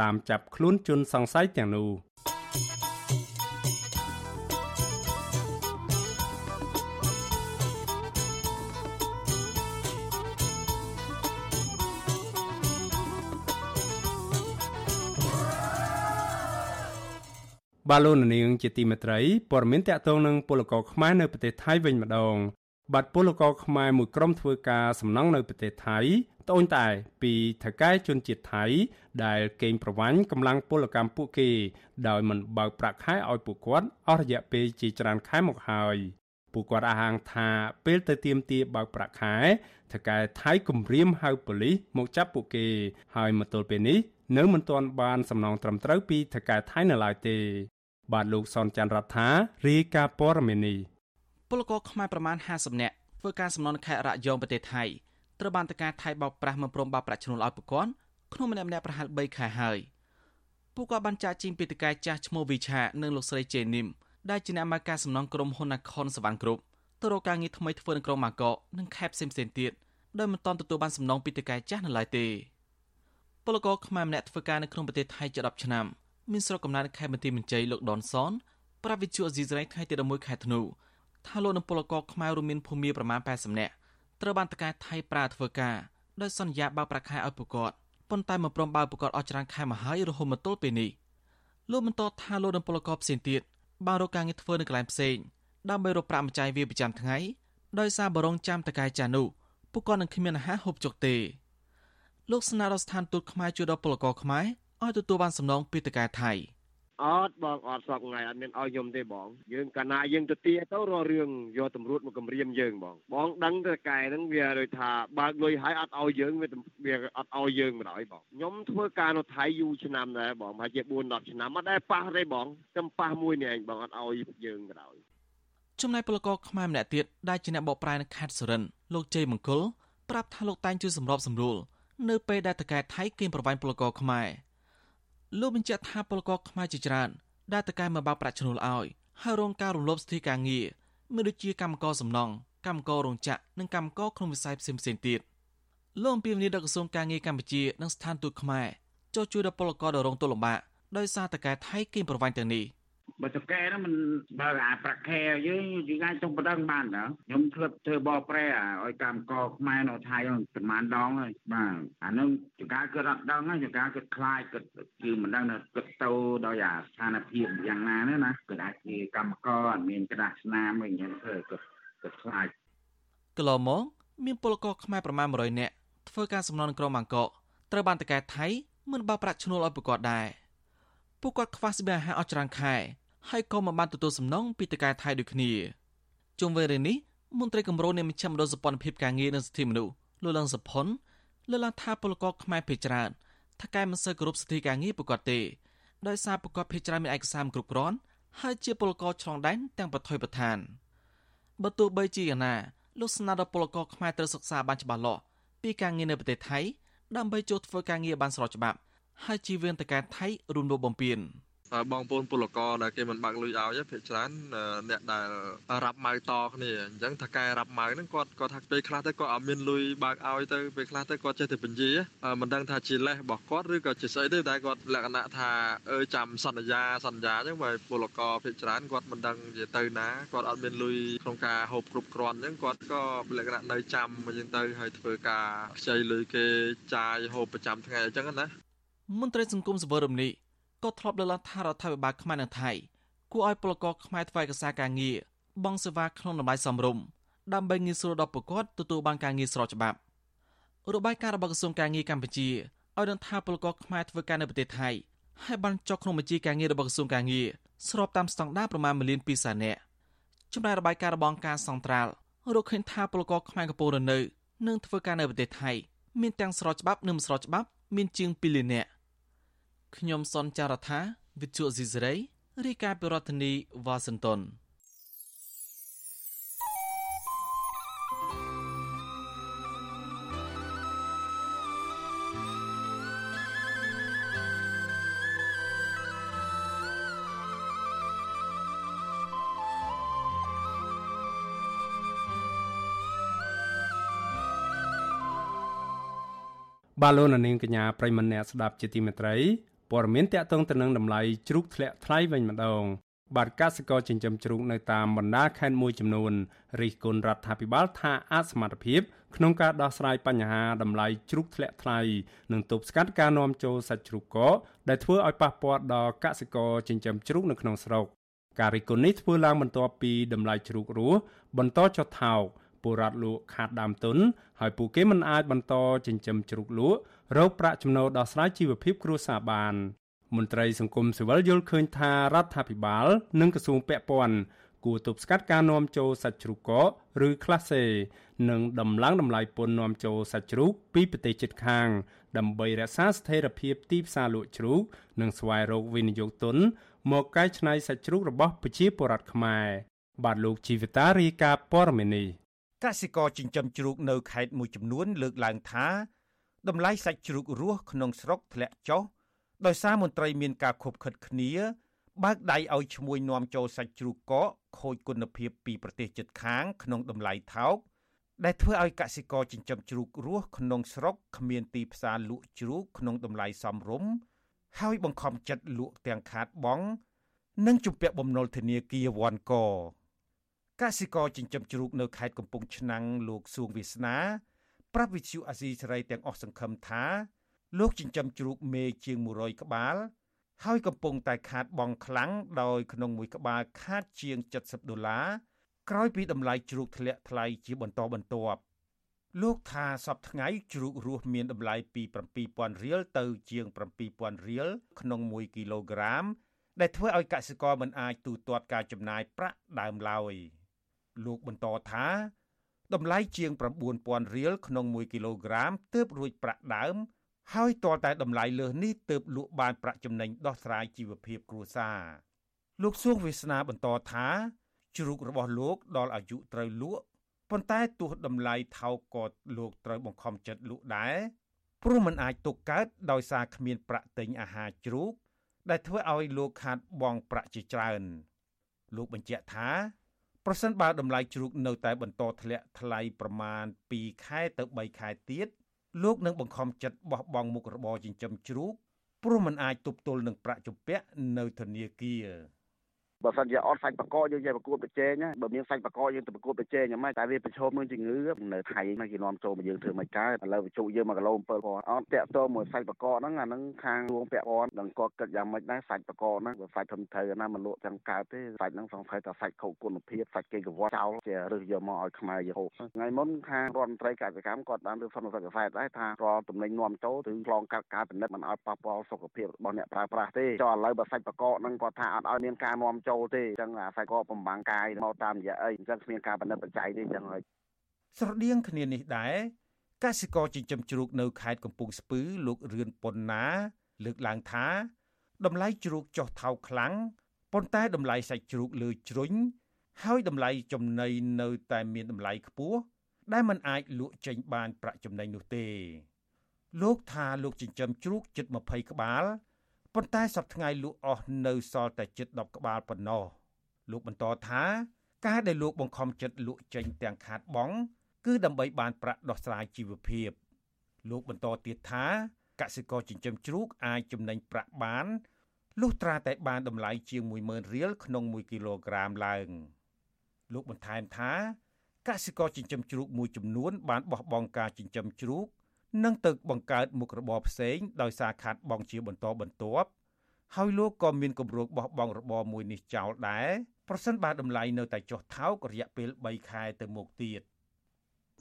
តាមចាប់ខ្លួនជនសង្ស័យទាំងនោះ បាទលោកនាងជាទីមេត្រីព័ត៌មានតកតងនឹងពលករខ្មែរនៅប្រទេសថៃវិញម្ដងបាទពលករខ្មែរមួយក្រុមធ្វើការសំណង់នៅប្រទេសថៃត្អូញត្អែពីថៅកែជនជាតិថៃ ដែលកេងប្រវ័ញ្ចកម្លាំងពលកម្មពួកគេ ដោយមិនបើកប្រាក់ខែឲ្យពួកគាត់អស់រយៈពេលជាច្រើនខែមកហើយពួកគាត់អះអាងថាពេលទៅទៀមទាបើកប្រាក់ខែថៅកែថៃគំរាមហៅប៉ូលីសមកចាប់ពួកគេ ហើយមកទល់ពេលនេះនៅមិនទាន់បានសំណងត្រឹមត្រូវពីថៅកែថៃនៅឡើយទេ បាទលោកសនច័ន្ទរដ្ឋារាយការណ៍ព័ត៌មាននេះពលករខ្មែរប្រមាណ50នាក់ធ្វើការសំណងខេត្តរយងប្រទេសថៃត្រូវបានតការថៃបោកប្រាស់មិនព្រមបោកប្រាក់ឈ្នួលឲ្យពួកគាត់ក្នុងម្នាក់ម្នាក់ប្រហែល3ខែហើយពួកគាត់បានចាក់ជីងពីតការចាស់ឈ្មោះវិឆានិងលោកស្រីជេនីមដែលជាអ្នកមកការសំណងក្រុមហ៊ុនណាខុនសវណ្ណគ្រប់ទៅរកការងារថ្មីធ្វើនៅក្រុងម៉ាកកនិងខេត្តផ្សេងៗទៀតដោយមិនទាន់ទទួលបានសំណងពីតការចាស់នៅឡើយទេពលករខ្មែរម្នាក់ធ្វើការនៅក្នុងប្រទេសថៃជា10ឆ្នាំ មានស្រុកកំណើតខេត្តបន្ទាយមានជ័យលោកដនសនប្រាវិជ្ជាអេស៊ីសរ៉ៃថ្ងៃទី11ខែធ្នូថាលោកនឹងពលករខ្មែររួមមានភូមិប្រមាណ80នាក់ត្រូវបានតកែថៃប្រើធ្វើការដោយសន្យាបើកប្រាក់ខែឲ្យពួកគាត់ប៉ុន្តែមិនព្រមបើកពួកគាត់អស់ច្រើនខែមកហើយរហូតមកទល់ពេលនេះលោកបន្តថាលោកនឹងពលករផ្សេងទៀតបានរកការងារធ្វើនៅកន្លែងផ្សេងដើម្បីរកប្រាក់ម្ចាយវាប្រចាំថ្ងៃដោយសារបរងចាំតកែចានោះពួកគាត់នឹងគ្មានអាហារហូបចុកទេលោកស្នើដល់ស្ថានទូតខ្មែរជួយដល់ពលករខ្មែរ ឲ្យទទួលបានសំណងពីតកែថៃអត់បងអត់សពថ្ងៃអត់មានឲ្យខ្ញុំទេបងយើងកាលណាយើងទៅទាទៅរករឿងយកតម្រួតមកគម្រាមយើងបងបងដឹងទៅកែហ្នឹងវាដូចថាបើកលុយឲ្យអត់ឲ្យយើងវាវាអត់ឲ្យយើងមិនឲ្យបងខ្ញុំធ្វើការនៅថៃយូរឆ្នាំដែរបងប្រហែលជា4 10ឆ្នាំអត់ដែរប៉ះទេបងខ្ញុំប៉ះមួយនេះឯងបងអត់ឲ្យយើងក៏ដោយចំណែកពលករខ្មែរម្នាក់ទៀតដែលជាអ្នកបកប្រែនៅខេត្តសុរិនលោកជ័យមង្គលប្រាប់ថាលោកតែងជួយសម្របសម្រួលនៅពេលដែលតកែថៃគៀមប្រវាញ់ពលករខ្មែរ លោកបញ្ជាក់ថាពលករខ្មែរជាច្រើនដែលតកែមកបើកប្រាក់ឈ្នួលឲ្យហើយរងការរំលោភសិទ្ធិការងារមានដូចជាកម្មករសំណង់កម្មកររោងចក្រនិងកម្មករក្នុងវិស័យផ្សេងៗទៀតលោកអំពីវនីដល់ក្រសួងការងារកម្ពុជានិងស្ថានទូតខ្មែរចុះជួយដល់ពលករដែលរងទុក្ខលំបាកដោយសារតកែថៃគៀមប្រវាញ់ទាំងនេះ។ បើតកែហ្នឹងมันបើអាប្រាក់ខែយើងយើងអាចចង់បដិងបានតើខ្ញុំធ្លាប់ធ្វើបោប្រែឲ្យកម្មកខ្មែរនៅថៃហ្នឹងប្រហែលដងហើយបាទអាហ្នឹងចង្ការគិតអត់ដឹងហើយចង្ការគិតខ្លាចគិតគឺមិនដឹងថាគិតទៅដោយអាស្ថានភាពយ៉ាងណាទេណាគិតអាចជាកម្មកអត់មានក្តារស្នាមអីយ៉ាងធ្វើគិតគិតខ្លាចកន្លងមកមានពលករខ្មែរប្រមាណ100នាក់ធ្វើការសំណងក្រុមបាងកកត្រូវបានតកែថៃមិនបើប្រាក់ឈ្នួលឲ្យប្រកបដែរពួកគាត់ខ្វះស្បៀងអាហារអស់ច្រើនខែ ហើយក៏មិនបានទទួលសំណងពីតកែថៃដូចគ្នាជុំវិញរឿងនេះមន្ត្រីគម្រោងនៃមជ្ឈមណ្ឌលសម្ព័ន្ធភាពការងារនិងសិទ្ធិមនុស្សលោកលឹងសុផុនលើកឡើងថាពលករខ្មែរភេជ្ច្រើនថាកែមិនសូវគោរពសិទ្ធិការងារប្រកបទេដោយសារប្រកបភេជ្ច្រើនមានឯកសារគ្រប់គ្រាន់ហើយជាពលករឆ្លងដែនទាំងប្រថុយប្រឋានបើទោះបីជាយ៉ាងណាលោកស្នើដល់ពលករខ្មែរត្រូវសិក្សាបានច្បាស់លាស់ពីការងារនៅប្រទេសថៃដើម្បីចូលធ្វើការងារបានស្របច្បាប់ហើយជីវឿនតកែថៃរួមលោកបំពេញ។ បងប្អូនពលករដែលគេមិនបើកលុយឲ្យភាគច្រើនអ្នកដែលរាប់ម៉ៅតគ្នាអញ្ចឹងថាកែរាប់ម៉ៅហ្នឹងគាត់គាត់ថាពេលខ្លះទៅគាត់អត់មានលុយបើកឲ្យទៅពេលខ្លះទៅគាត់ចេះតែបញ្ជាមិនដឹងថាជាលេសរបស់គាត់ឬក៏ជាស្អីទេតែគាត់លក្ខណៈថាអឺចាំសន្យាសន្យាអញ្ចឹងបើពលករភាគច្រើនគាត់មិនដឹងជាទៅណាគាត់អត់មានលុយក្នុងការហូបគ្រប់គ្រាន់អញ្ចឹងគាត់ក៏លក្ខណៈនៅចាំអញ្ចឹងទៅហើយធ្វើការខ្ចីលុយគេចាយហូបប្រចាំថ្ងៃអញ្ចឹងណាមន្ត្រីសង្គមសវររំនេះ ក៏ធ្លាប់លើកឡើងថារដ្ឋាភិបាលខ្មែរនិងថៃគួរឲ្យពលករខ្មែរធ្វើឯកសារការងារបង់សេវាក្នុងតម្លៃសមរម្យដើម្បីងាយស្រួលដល់ពលករទទួលបានការងារស្របច្បាប់របាយការណ៍របស់ក្រសួងការងារកម្ពុជាឲ្យដឹងថាពលករខ្មែរធ្វើការនៅប្រទេសថៃហើយបានចុះក្នុងបញ្ជីការងាររបស់ក្រសួងការងារស្របតាមស្តង់ដារប្រមាណ1លាន2សែននាក់ចំណែករបាយការណ៍របស់ការសង្ត្រាល់រកឃើញថាពលករខ្មែរកំពុងរនៅនិងធ្វើការនៅប្រទេសថៃមានទាំងស្របច្បាប់និងមិនស្របច្បាប់មានជាង2លាននាក់ ខ្ញុំសនចាររថាវិទ្យុស៊ីសេរីរាយការណ៍ពីរដ្ឋធានីវ៉ាស៊ីនតោនបាទលោកនាងកញ្ញាប្រិមម្នាក់ស្ដាប់ជាទីមេត្រី ព័ត៌មានតកតងទៅនឹងតម្លៃជ្រូកធ្លាក់ថ្លៃវិញម្ដងបាទកសិករចិញ្ចឹមជ្រូកនៅតាមបណ្ដាខេត្តមួយចំនួនរិះគន់រដ្ឋាភិបាលថាអសមត្ថភាពក្នុងការដោះស្រាយបញ្ហាតម្លៃជ្រូកធ្លាក់ថ្លៃនិងទប់ស្កាត់ការនាំចូលសាច់ជ្រូកកកដែលធ្វើឲ្យប៉ះពាល់ដល់កសិករចិញ្ចឹមជ្រូកនៅក្នុងស្រុកការរិះគន់នេះធ្វើឡើងបន្ទាប់ពីតម្លៃជ្រូករស់បន្តចុះថោក ពលរដ្ឋលក់ខាតដើមទុនហើយពួកគេមិនអាចបន្តចិញ្ចឹមជ្រូកលក់រកប្រាក់ចំណូលដោះស្រាយជីវភាពគ្រួសារបានមន្ត្រីសង្គមស៊ីវិលយល់ឃើញថារដ្ឋាភិបាល និងក្រសួងពាក់ព័ន្ធគួរទប់ស្កាត់ការនាំចូលសាច់ជ្រូកកកឬក្លាសេនិងដំឡើងតម្លៃពន្ធនាំចូលសាច់ជ្រូកពីប្រទេសជិតខាង ដើម្បីរក្សាស្ថិរភាពទីផ្សារលក់ជ្រូក និងស្វែងរកវិនិយោគទុន មកកែច្នៃសាច់ជ្រូករបស់ប្រជាពលរដ្ឋខ្មែរបាទលោកជីវិតារាយការណ៍ព័ត៌មាននេះ កសិករចិញ្ចឹមជ្រូកនៅខេត្តមួយចំនួន លើកឡើងថាតម្លៃសាច់ជ្រូករស់ក្នុងស្រុកធ្លាក់ចុះដោយសារមន្ត្រីមានការខົບខិតគ្នា បើកដៃឲ្យឈ្មួញនាំចូលសាច់ជ្រូកកកខូចគុណភាពពីប្រទេសជិតខាង ក្នុងតម្លៃថោកដែលធ្វើឲ្យកសិករចិញ្ចឹមជ្រូករស់ក្នុងស្រុកគ្មានទីផ្សារលក់ជ្រូកក្នុងតម្លៃសមរម្យហើយបង្ខំចិត្តលក់ទាំងខាតបង់និងជំពាក់បំណុលធនាគារវ៉ាន់ក កសិករចិញ្ចឹមជ្រូកនៅខេត្តកំពង់ឆ្នាំងលោកសួងវាសនាប្រាប់វិទ្យុអាស៊ីសេរីទាំងអស់សង្ឃឹមថាលោកចិញ្ចឹមជ្រូកមេជាង100ក្បាល ហើយកំពុងតែខាតបង់ខ្លាំងដោយក្នុងមួយក្បាលខាតជាង70ដុល្លារក្រោយពីតម្លៃជ្រូកធ្លាក់ថ្លៃជាបន្តបន្ទាប់លោកថាសពថ្ងៃជ្រូករស់មានតម្លៃពី7000រៀលទៅជាង7000រៀលក្នុង1គីឡូក្រាម ដែលធ្វើឲ្យកសិករមិនអាចទូទាត់ការចំណាយប្រាក់ដើមឡើយ លោកបន្តថាតម្លៃជាង9000រៀលក្នុង1គីឡូក្រាមទើបរួចប្រាក់ដើម ហើយទាល់តែតម្លៃលើសនេះទើបលក់បានប្រាក់ចំណេញដោះស្រាយជីវភាពគ្រួសារលោកសួងវាសនាបន្តថាជ្រូករបស់លោកដល់អាយុត្រូវលក់ប៉ុន្តែទោះតម្លៃថោកក៏លោកត្រូវបង្ខំចិត្តលក់ដែរព្រោះมันអាចទុកកើតដោយសារគ្មានប្រាក់ទិញអាហារជ្រូក ដែលធ្វើឲ្យលោកខាតបង់ប្រាក់ជាច្រើន លោកបញ្ជាក់ថា ប្រសិនបើតម្លៃជ្រូកនៅតែបន្តធ្លាក់ថ្លៃប្រមាណ2ខែទៅ3ខែទៀតលោកនឹងបង្ខំចិត្តបោះបង់មុខរបរចិញ្ចឹមជ្រូកព្រោះมันអាចទប់ទល់នឹងប្រាក់ជំពាក់នៅធនាគារ បើសិនជាអត់សាច់បកកយើងយកប្រកួតប្រជែងបើមានសាច់បកកយើងទៅប្រកួតប្រជែងយ៉ាងម៉េចតែវាប្រឈមនឹងជំងឺនៅថៃមកគេនាំចូលមកយើងធ្វើមិនកើតឥឡូវបញ្ជុយើង1គីឡូ7គាត់អត់តាក់ទងមួយសាច់បកកហ្នឹងអាហ្នឹងខាងរួងពាក់ព័ន្ធនឹងគាត់គិតយ៉ាងម៉េចដែរសាច់បកកហ្នឹងបើសាច់ធំត្រូវណាមិនលក់ចឹងកើតទេសាច់ហ្នឹងសង្ស័យថាសាច់ខូចគុណភាពសាច់គេកវត្តចោលជារឹសយកមកឲ្យខ្មែរយកហូបថ្ងៃមុនខាងរដ្ឋមន្ត្រីកសិកម្មគាត់បានលើសុនសាច់កសែតដែរថារាល់ទំនិញនាំចូលឬឆ្លងកាត់ការពិនិត្យមិនឲ្យប៉ះពាល់សុខភាពរបស់អ្នកប្រើប្រាស់ទេចុះឥឡូវបើសាច់បកកហ្នឹងគាត់ថាអត់ឲ្យមានការនាំចូលទេចឹងអាសាច់កបំបាំងកាយមកតាមរយៈអីអញ្ចឹងគ្មានការបណ្ឌិតបច្ច័យទេអញ្ចឹងហើយស្រដៀងគ្នានេះដែរកសិករចិញ្ចឹមជ្រូកនៅខេត្តកំពង់ស្ពឺលោករឿនប៉ុនណា លើកឡើងថាតម្លៃជ្រូកចុះថោកខ្លាំងប៉ុន្តែតម្លៃសាច់ជ្រូកលើជ្រុញហើយតម្លៃចំណីនៅតែមានតម្លៃខ្ពស់ដែលมันអាចលក់ចេញបានប្រាក់ចំណេញនោះទេ លោកថាលោកចិញ្ចឹមជ្រូកជិត20ក្បាល ប៉ុន្តែសប្តាហ៍ថ្ងៃលក់អស់នៅសល់តែជិត10ក្បាលប៉ុណ្ណោះលោកបន្តថាការដែលលោកបង្ខំចិត្តលក់ចេញទាំងខាតបង់គឺដើម្បីបានប្រាក់ដោះស្រាយជីវភាព លោកបន្តទៀតថាកសិករចិញ្ចឹមជ្រូកអាចចំណេញប្រាក់បានលុះត្រាតែបានតម្លៃជាង10000រៀលក្នុង1គីឡូក្រាមឡើង លោកបន្ថែមថាកសិករចិញ្ចឹមជ្រូកមួយចំនួនបានបោះបង់ការចិញ្ចឹមជ្រូក និងទៅបង្កើតមុខរបរផ្សេងដោយសារខាតបង់ជាបន្តបន្ទាប់ហើយលោកក៏មានគម្រោងបោះបង់របរមួយនេះចោលដែរប្រសិនបើតម្លៃនៅតែចុះថោករយៈពេល3ខែទៅមុខទៀត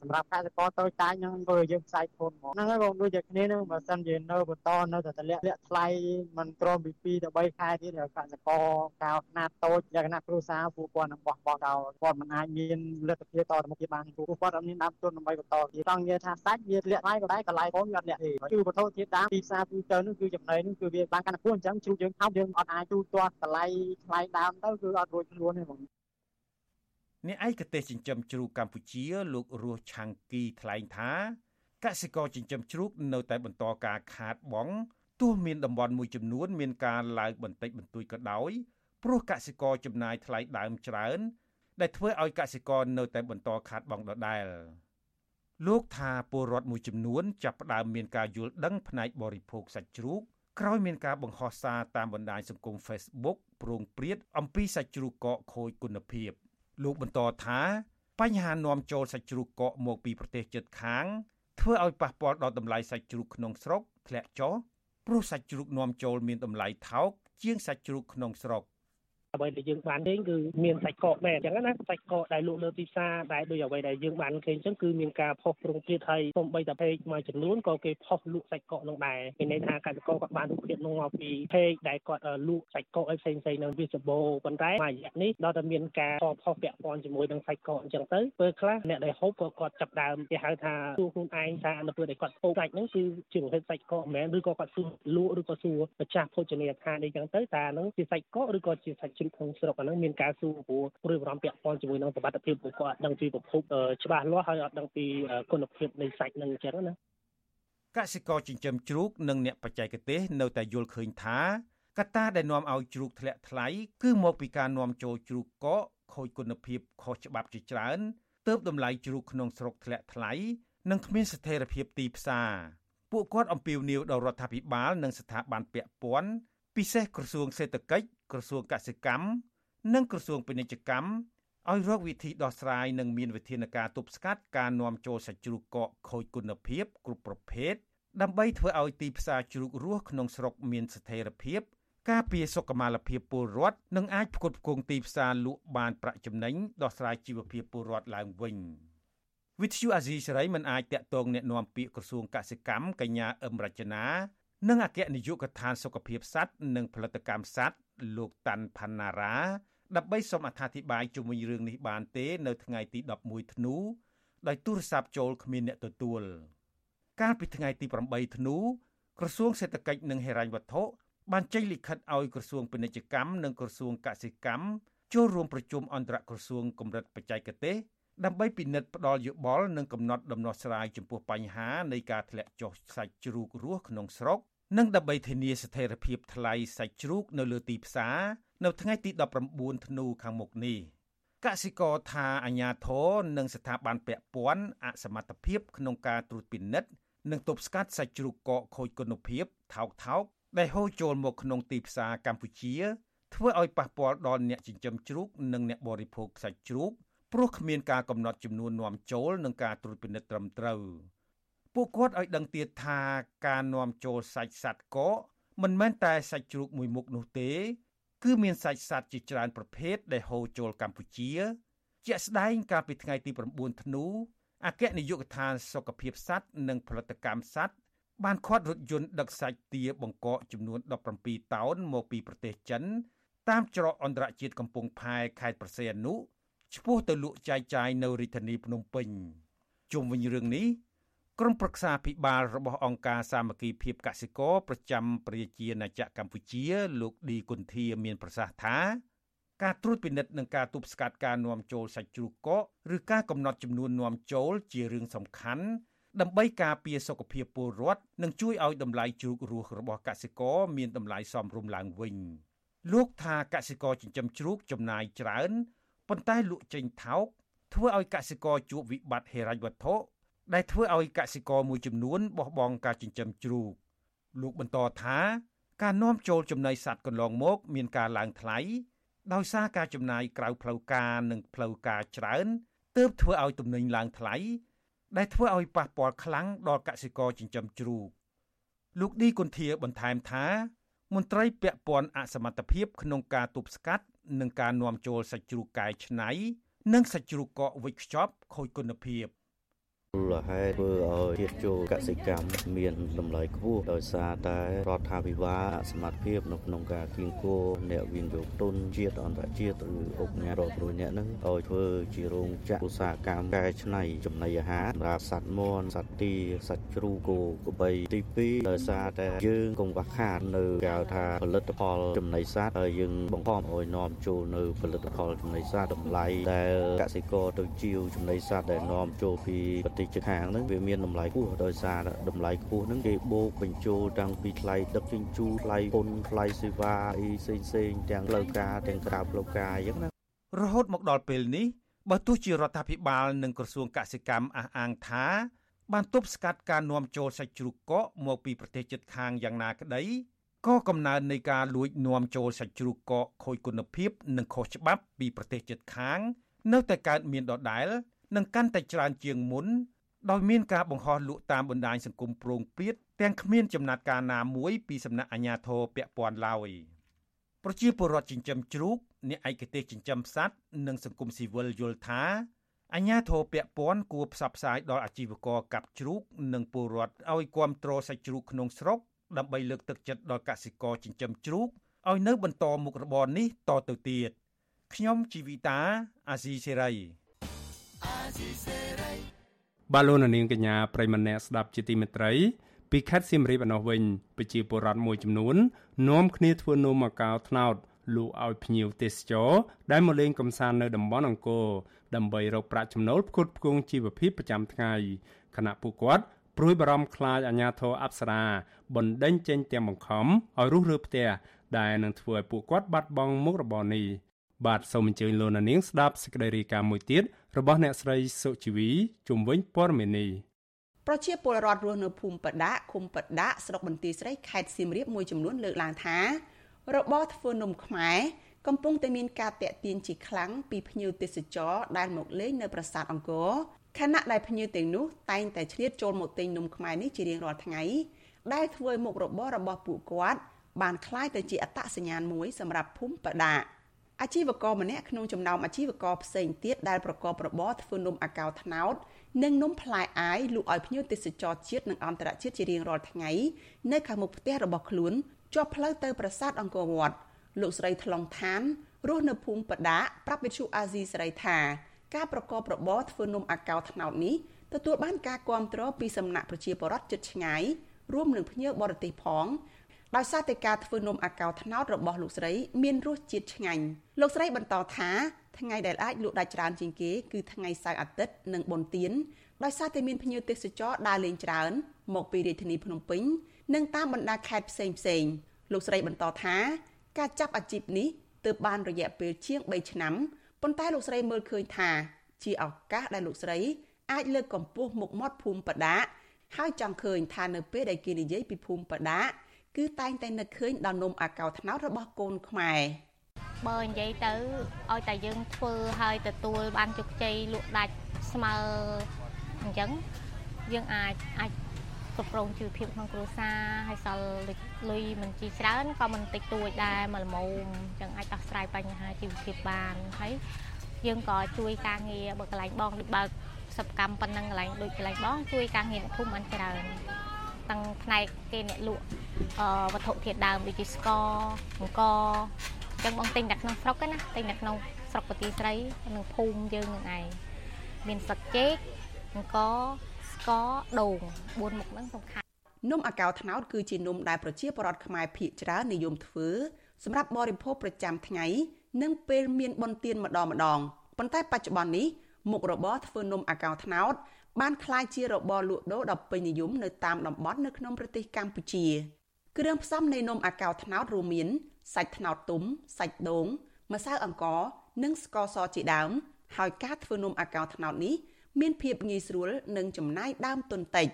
សម្រាប់កសិករតូចតាចហ្នឹងធ្វើយើងផ្សាយធនមកហ្នឹងហើយបងដូចតែគ្នាហ្នឹងបើសិនជានៅបន្តនៅតែតម្លាក់លាក់ថ្លៃมันក្រមពី2ទៅ3ខែទៀតកសិករកោខ្នាតតូចលក្ខណៈគ្រួសារពួកគាត់នឹងបោះបង់ដល់គាត់មិនអាចមានលទ្ធភាពតទៅមុខទៀតបានពួកគាត់អត់មានដើមទុនដើម្បីបន្តទៀតចង់និយាយថាសាច់វាលាក់ថ្លៃក៏ដែរកន្លែងផងវាអត់លាក់ទេគឺវត្ថុធាតុដើមទីផ្សារទូទៅហ្នឹងគឺចំណីហ្នឹងគឺវាបានកាន់តែខ្ពស់អញ្ចឹងជ្រូកយើងថោកយើងអត់អាចទូទាត់តម្លៃថ្លៃដើមទៅគឺអត់រួចខ្លួនទេបង អ្នកឯកទេសចិញ្ចឹមជ្រូកកម្ពុជាលោករស់ឆាំងគីថ្លែងថាកសិករចិញ្ចឹមជ្រូកនៅតែបន្តការខាតបង់ទោះមានតំបន់មួយចំនួនមានការឡើងបន្តិចបន្តួចក៏ដោយព្រោះកសិករចំណាយថ្លៃដើមច្រើន ដែលធ្វើឲ្យកសិករនៅតែបន្តខាតបង់ដដែលលោកថាពលរដ្ឋមួយចំនួនចាប់ផ្ដើមមានការយល់ដឹងផ្នែកបរិភោគសាច់ជ្រូកក្រោយមានការបង្ហោះសារតាមបណ្ដាញសង្គម Facebook ប្រងព្រាតអំពីសាច់ជ្រូកកកខូចគុណភាព។ លោកបន្តថាបញ្ហានាំចូលសាច់ជ្រូកកកមកពីប្រទេសជិតខាងធ្វើឲ្យប៉ះពាល់ដល់តម្លៃសាច់ជ្រូកក្នុងស្រុកធ្លាក់ចុះព្រោះសាច់ជ្រូកនាំចូលមានតម្លៃថោកជាងសាច់ជ្រូកក្នុងស្រុក អ្វីដែលយើងបានឃើញគឺមានសាច់កកមែនអញ្ចឹងណាសាច់កកដែលលក់លើទីផ្សារដែលដូចអ្វីដែលយើងបានឃើញអញ្ចឹងគឺមានការផុសប្រងព្រាតហើយសូម្បីតែពេកមួយចំនួនក៏គេផុសលក់សាច់កកនឹងដែរមានន័យថាកសិករគាត់បានរូបភាពនោះមកពីពេកដែលគាត់លក់សាច់កកឲ្យផ្សេងផ្សេងនៅវាសបោប៉ុន្តែមួយរយៈនេះដល់តែមានការផុសពាក់ព័ន្ធជាមួយនឹងសាច់កកអញ្ចឹងទៅពេលខ្លះអ្នកដែលហូបក៏គាត់ចាប់ដើមគេហៅថាសួរខ្លួនឯងថានៅពេលដែលគាត់ហូបសាច់ហ្នឹងគឺជាប្រភេទសាច់កកមិនមែនឬក៏គាត់សួរលក់ឬក៏សួរម្ចាស់ភោជនីយដ្ឋានអីចឹងទៅតើហ្នឹងជាសាច់កកឬក៏ជាសាច់ជ្រូកក្នុងស្រុកអាហ្នឹងមានការសួរព្រោះព្រួយបារម្ភពាក់ព័ន្ធជាមួយនឹងសុខភាពពួកគាត់អត់ដឹងពីប្រភពច្បាស់លាស់ហើយអត់ដឹងពីគុណភាពនៃសាច់នឹងអញ្ចឹងណាកសិករចិញ្ចឹមជ្រូកនិងអ្នកបច្ចេកទេសនៅតែយល់ឃើញថាកត្តាដែលនាំឲ្យជ្រូកធ្លាក់ថ្លៃគឺមកពីការនាំចូលជ្រូកកកខូចគុណភាពខុសច្បាប់ជាច្រើនទើបតម្លៃជ្រូកក្នុងស្រុកធ្លាក់ថ្លៃនិងគ្មានស្ថិរភាពទីផ្សារពួកគាត់អំពាវនាវដល់រដ្ឋាភិបាលនិងស្ថាប័នពាក់ព័ន្ធពិសេសក្រសួងសេដ្ឋកិច្ច ក្រសួងកសិកម្មនិងក្រសួងពាណិជ្ជកម្មឲ្យរកវិធីដោះស្រាយនិងមានវិធានការទប់ស្កាត់ការនាំចូលសាច់ជ្រូកកកខូចគុណភាពគ្រប់ប្រភេទដើម្បីធ្វើឲ្យទីផ្សារជ្រូករស់ក្នុងស្រុកមានស្ថិរភាព ការពារសុខុមាលភាពពលរដ្ឋនិងអាចផ្គត់ផ្គង់ទីផ្សារលក់បានប្រាក់ចំណេញដោះស្រាយជីវភាពពលរដ្ឋឡើងវិញវិទ្យុអាស៊ីសេរីមិនអាចតាក់ទងแนะនាំពាក្យក្រសួងកសិកម្មកញ្ញាអឹមរចនានិងអគ្គនាយកដ្ឋានសុខភាពសត្វនិងផលិតកម្មសត្វ លោកតាន់ផាណារ៉ាដើម្បីសូមអត្ថាធិប្បាយជុំវិញរឿងនេះបានទេ នៅថ្ងៃទី11ធ្នូដោយទូរស័ព្ទចូលគ្មានអ្នកទទួលកាលពីថ្ងៃទី8ធ្នូក្រសួងសេដ្ឋកិច្ចនិងហិរញ្ញវត្ថុបានចេញលិខិតឲ្យក្រសួងពាណិជ្ជកម្មនិងក្រសួងកសិកម្មចូលរួមប្រជុំអន្តរក្រសួងកម្រិតបច្ចេកទេសដើម្បីពិនិត្យផ្ដល់យោបល់និងកំណត់ដំណោះស្រាយចំពោះបញ្ហានៃការធ្លាក់ចុះសាច់ជ្រូករស់ក្នុងស្រុក និងដើម្បីធានាស្ថិរភាពថ្លៃសាច់ជ្រូកនៅលើទីផ្សារនៅថ្ងៃទី19ធ្នូខាងមុខនេះកសិករថាអាញាធរនិងស្ថាប័នពាក់ព័ន្ធអសមត្ថភាពក្នុងការត្រួតពិនិត្យនិងទប់ស្កាត់សាច់ជ្រូកកកខូចគុណភាពថោកថោកដែលហូរចូលមកក្នុងទីផ្សារកម្ពុជាធ្វើឲ្យប៉ះពាល់ដល់អ្នកចិញ្ចឹមជ្រូកនិងអ្នកបរិភោគសាច់ជ្រូកព្រោះគ្មានការកំណត់ចំនួននាំចូលនិងការត្រួតពិនិត្យត្រឹមត្រូវ ពួកគាត់ឲ្យដឹងទៀតថាការនាំចូលសាច់សត្វកកមិនមែនតែសាច់ជ្រូកមួយមុខនោះទេ គឺមានសាច់សត្វជាច្រើនប្រភេទដែលហូរចូលកម្ពុជា ជាក់ស្ដែងកាលពីថ្ងៃទី9ធ្នូអគ្គនាយកដ្ឋានសុខភាពសត្វនិងផលិតកម្មសត្វបានខាត់រថយន្តដឹកសាច់ទាបង្កកចំនួន17តោនមកពីប្រទេសចិន តាមច្រកអន្តរជាតិកំពង់ផែខេត្តប្រសេអនុឆ្ពោះទៅលក់ចែកចាយនៅរាជធានីភ្នំពេញជុំវិញរឿងនេះ ក្រុមប្រឹក្សាភិបាលរបស់អង្គការសាមគ្គីភាពកសិករប្រចាំប្រជាណាចក្រកម្ពុជា លោកឌីគុន្ធាមានប្រសាសន៍ថាការត្រួតពិនិត្យនិងការទប់ស្កាត់ការនាំចូលសាច់ជ្រូកកកឬការកំណត់ចំនួននាំចូលជារឿងសំខាន់ដើម្បីការពារសុខភាពពលរដ្ឋនិងជួយឲ្យតម្លៃជ្រូករស់របស់កសិករមានតម្លៃសមរម្យឡើងវិញលោកថាកសិករចិញ្ចឹមជ្រូកចំណាយច្រើនប៉ុន្តែលក់ចេញថោកធ្វើឲ្យកសិករជួបវិបត្តិហិរញ្ញវត្ថុ ដែលធ្វើឲ្យកសិករមួយចំនួនបោះបង់ការចិញ្ចឹមជ្រូកលោកបន្តថាការនាំចូលចំណីសត្វកន្លងមកមានការឡើងថ្លៃដោយសារការចំណាយក្រៅផ្លូវការនិងផ្លូវការច្រើនទើបធ្វើឲ្យទំនិញឡើងថ្លៃដែលធ្វើឲ្យប៉ះពាល់ខ្លាំងដល់កសិករចិញ្ចឹមជ្រូកលោកឌីគុន្ធាបន្ថែមថាមន្ត្រីពាក់ព័ន្ធអសមត្ថភាពក្នុងការទប់ស្កាត់និងការនាំចូលសាច់ជ្រូកកែច្នៃនិងសាច់ជ្រូកកកវិចខ្ចប់ខូចគុណភាព មូលហេតុធ្វើឲ្យជាតិចូលកសិកម្មមានតម្លៃខ្ពស់ដោយសារតែរដ្ឋាភិបាលអសមត្ថភាពនៅក្នុងការគៀងគោអ្នកវិនិយោគទុនជាតិអន្តរជាតិឬអង្គការរាប់រយនាក់ហ្នឹងឲ្យធ្វើជារោងចក្រឧស្សាហកម្មកែច្នៃចំណីអាហារសម្រាប់សត្វមាន់សត្វទាសត្វជ្រូកគោក្របីទី2ដោយសារតែយើងកង្វះខាតនៅគេហៅថាផលិតផលចំណីសត្វហើយយើងបង្ខំឲ្យនាំចូលនៅផលិតផលចំណីសត្វតម្លៃដែលកសិករទៅជាវចំណីសត្វដែលនាំចូលពីប្រទេសជិតខាងហ្នឹងវាមានតម្លៃខ្ពស់ដោយសារតម្លៃខ្ពស់ហ្នឹងគេបូកបញ្ចូលតាំងពីថ្លៃដឹកជញ្ជូនថ្លៃពន្ធថ្លៃសេវាអីផ្សេងផ្សេងទាំងផ្លូវការទាំងក្រៅផ្លូវការអញ្ចឹងណារហូតមកដល់ពេលនេះបើទោះជារដ្ឋាភិបាលនិងក្រសួងកសិកម្មអះអាងថា បានទប់ស្កាត់ការនាំចូលសាច់ជ្រូកកកមកពីប្រទេសជិតខាងយ៉ាងណាក្តីក៏កំណើននៃការលួចនាំចូលសាច់ជ្រូកកកខូចគុណភាព និងខុសច្បាប់ពីប្រទេសជិតខាង នៅតែកើតមានដដែល និងកាន់តែច្រើនជាងមុនដោយមានការបង្ហោះលក់តាមបណ្ដាញសង្គមប្រងព្រាតទាំងគ្មានចំណាត់ការណាមួយពីសំណាក់អាជ្ញាធរពាក់ព័ន្ធឡើយប្រជាពលរដ្ឋចិញ្ចឹមជ្រូកអ្នកឯកទេសចិញ្ចឹមសត្វនិងសង្គមស៊ីវិលយល់ថាអាជ្ញាធរពាក់ព័ន្ធគួរផ្សព្វផ្សាយដល់អាជីវករកាប់ជ្រូក និងពលរដ្ឋឲ្យគ្រប់គ្រងសាច់ជ្រូកក្នុងស្រុកដើម្បីលើកទឹកចិត្តដល់កសិករចិញ្ចឹមជ្រូកឲ្យនៅបន្តមុខរបរនេះតទៅទៀតខ្ញុំជីវិតាអាស៊ីសេរីអាស៊ីសេរី បាទលោកនាងកញ្ញាប្រិមម្នាក់ស្ដាប់ជាទីមេត្រីពីខេត្តសៀមរាបឯណោះវិញប្រជាពលរដ្ឋមួយចំនួននាំគ្នាធ្វើនំមកកៅថ្នោតលក់ឲ្យភ្ញៀវទេសចរដែលមកលេងកម្សាន្តនៅតំបន់អង្គរដើម្បីរកប្រាក់ចំណូលផ្គត់ផ្គង់ជីវភាពប្រចាំថ្ងៃខណៈពួកគាត់ព្រួយបារម្ភខ្លាចអាញាធរអប្សរាបណ្ដេញចេញទាំងបង្ខំឲ្យរុះរើផ្ទះដែលនឹងធ្វើឲ្យពួកគាត់បាត់បង់មុខរបរនេះ បាទសូមអញ្ជើញលោកនាងស្ដាប់សេចក្តីរាយការណ៍មួយទៀតរបស់អ្នកស្រីសុជីវីជំវិញព័ត៌មាននេះប្រជាពលរដ្ឋរស់នៅភូមិបដាឃុំបដាស្រុកបន្ទាយស្រីខេត្តសៀមរាបមួយចំនួនលើកឡើងថារបរធ្វើនំខ្មែរកំពុងតែមានការតាក់ទាញជាខ្លាំងពីភ្ញៀវទេសចរដែលមកលេងនៅប្រាសាទអង្គរខណៈដែលភ្ញៀវទាំងនោះតែងតែឆ្លៀតចូលមកទិញនំខ្មែរនេះជារៀងរាល់ថ្ងៃដែលធ្វើមុខរបររបស់ពួកគាត់បានคล้ายទៅជាអត្តសញ្ញាណមួយសម្រាប់ភូមិបដា អាជីវករម្នាក់ក្នុងចំណោមអាជីវករផ្សេងទៀតដែលប្រកបរបរធ្វើនំអាកោត្នោតនិងនំផ្លែអាយលក់ឲ្យភ្ញៀវទេសចរជាតិនិងអន្តរជាតិជារៀងរាល់ថ្ងៃនៅខាងមុខផ្ទះរបស់ខ្លួនជាប់ផ្លូវទៅប្រាសាទអង្គរវត្តលោកស្រីថ្លុងឋានរស់នៅភូមិបដាប្រាប់វិទ្យុអាស៊ីសេរីថាការប្រកបរបរធ្វើនំអាកោត្នោតនេះទទួលបានការគាំទ្រពីសំណាក់ប្រជាពលរដ្ឋជិតឆ្ងាយរួមនឹងភ្ញៀវបរទេសផង ដោយសារតែការធ្វើនំអាកោត្នោតរបស់លោកស្រី មានរសជាតិឆ្ងាញ់លោកស្រីបន្តថាថ្ងៃដែលអាចលក់ដាច់ច្រើនជាងគេគឺថ្ងៃសៅរ៍អាទិត្យនិងបុណ្យទានដោយសារតែមានភ្ញៀវទេសចរដើរលេងច្រើន មកពីរាជធានីភ្នំពេញនិងតាមបណ្ដាខេត្តផ្សេងផ្សេងលោកស្រីបន្តថាការចាប់អាជីពនេះទើបបានរយៈពេលជាង3ឆ្នាំប៉ុន្តែលោកស្រីមើលឃើញថា ជាឱកាសដែលលោកស្រី អាចលើកកម្ពស់មុខមាត់ភូមិបដាហើយចង់ឃើញថានៅពេលដែលគេនិយាយពីភូមិបដា គឺតែងតែនឹកឃើញដល់នំអាកោត្នោតរបស់កូនខ្មែរបើនិយាយទៅឲ្យតែយើងធ្វើហើយទទួលបានជោគជ័យលក់ដាច់ស្មើអញ្ចឹងយើងអាចអាចគ្រប់គ្រងជីវភាពក្នុងគ្រួសារហើយសល់លុយមិនជីច្រើនក៏មិនតិចតួចដែរមកល្មមអញ្ចឹងអាចដោះស្រាយបញ្ហាជីវភាពបានហើយយើងក៏ជួយការងារបើកន្លែងបងដូចបើកសិប្បកម្មប៉ុណ្ណឹងកន្លែងដូចកន្លែងបងជួយការងារអ្នកភូមិបានច្រើន ទាំងផ្នែកគេអ្នកលក់វត្ថុធាតុដើមដូចជាស្ករអង្គអញ្ចឹងបងទិញតែក្នុងស្រុកណាទិញតែក្នុងស្រុកប្រទីស្រីនិងភូមិយើងនឹងឯងមានស្លឹកចេកអង្គស្ករដូង4មុខហ្នឹងសំខាន់នំអាកោត្នោតគឺជានំដែលប្រជាពលរដ្ឋខ្មែរភាគច្រើននិយមធ្វើសម្រាប់បរិភោគប្រចាំថ្ងៃនិងពេលមានបុណ្យទានម្ដងម្ដងប៉ុន្តែបច្ចុប្បន្ននេះមុខរបរធ្វើនំអាកោត្នោត បានក្លាយជារបរលក់ដូរដ៏ពេញនិយមនៅតាមតំបន់នៅក្នុងប្រទេសកម្ពុជា គ្រឿងផ្សំនៃនំអាកោត្នោតរួមមានសាច់ត្នោតទុំសាច់ដូងម្សៅអង្ករនិងស្ករសជាដើម ហើយការធ្វើនំអាកោត្នោតនេះមានភាពងាយស្រួលនិងចំណាយដើមទុនតិច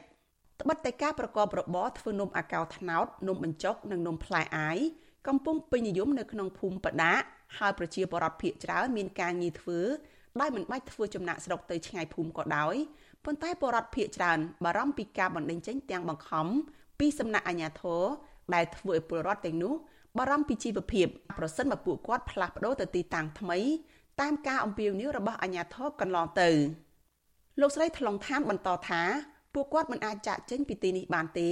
ត្បិតតែការប្រកបរបរធ្វើនំអាកោត្នោតនំបញ្ចុកនិងនំផ្លែអាយកំពុងពេញនិយមនៅក្នុងភូមិបដាហើយប្រជាពលរដ្ឋភាគច្រើនមានការងារធ្វើដោយមិនបាច់ធ្វើចំណាក់ស្រុកទៅឆ្ងាយភូមិក៏ដោយ ប៉ុន្តែពលរដ្ឋភាគច្រើនបារម្ភពីការបណ្តេញចេញទាំងបង្ខំពីសំណាក់អាជ្ញាធរដែលធ្វើឲ្យពលរដ្ឋទាំងនោះបារម្ភពីជីវភាពប្រសិនបើពួកគាត់ផ្លាស់ប្ដូរទៅទីតាំងថ្មី តាមការអំពាវនាវរបស់អាជ្ញាធរកន្លងទៅលោកស្រីថ្លុងឋានបន្តថាពួកគាត់មិនអាចចាក់ចេញពីទីនេះបានទេ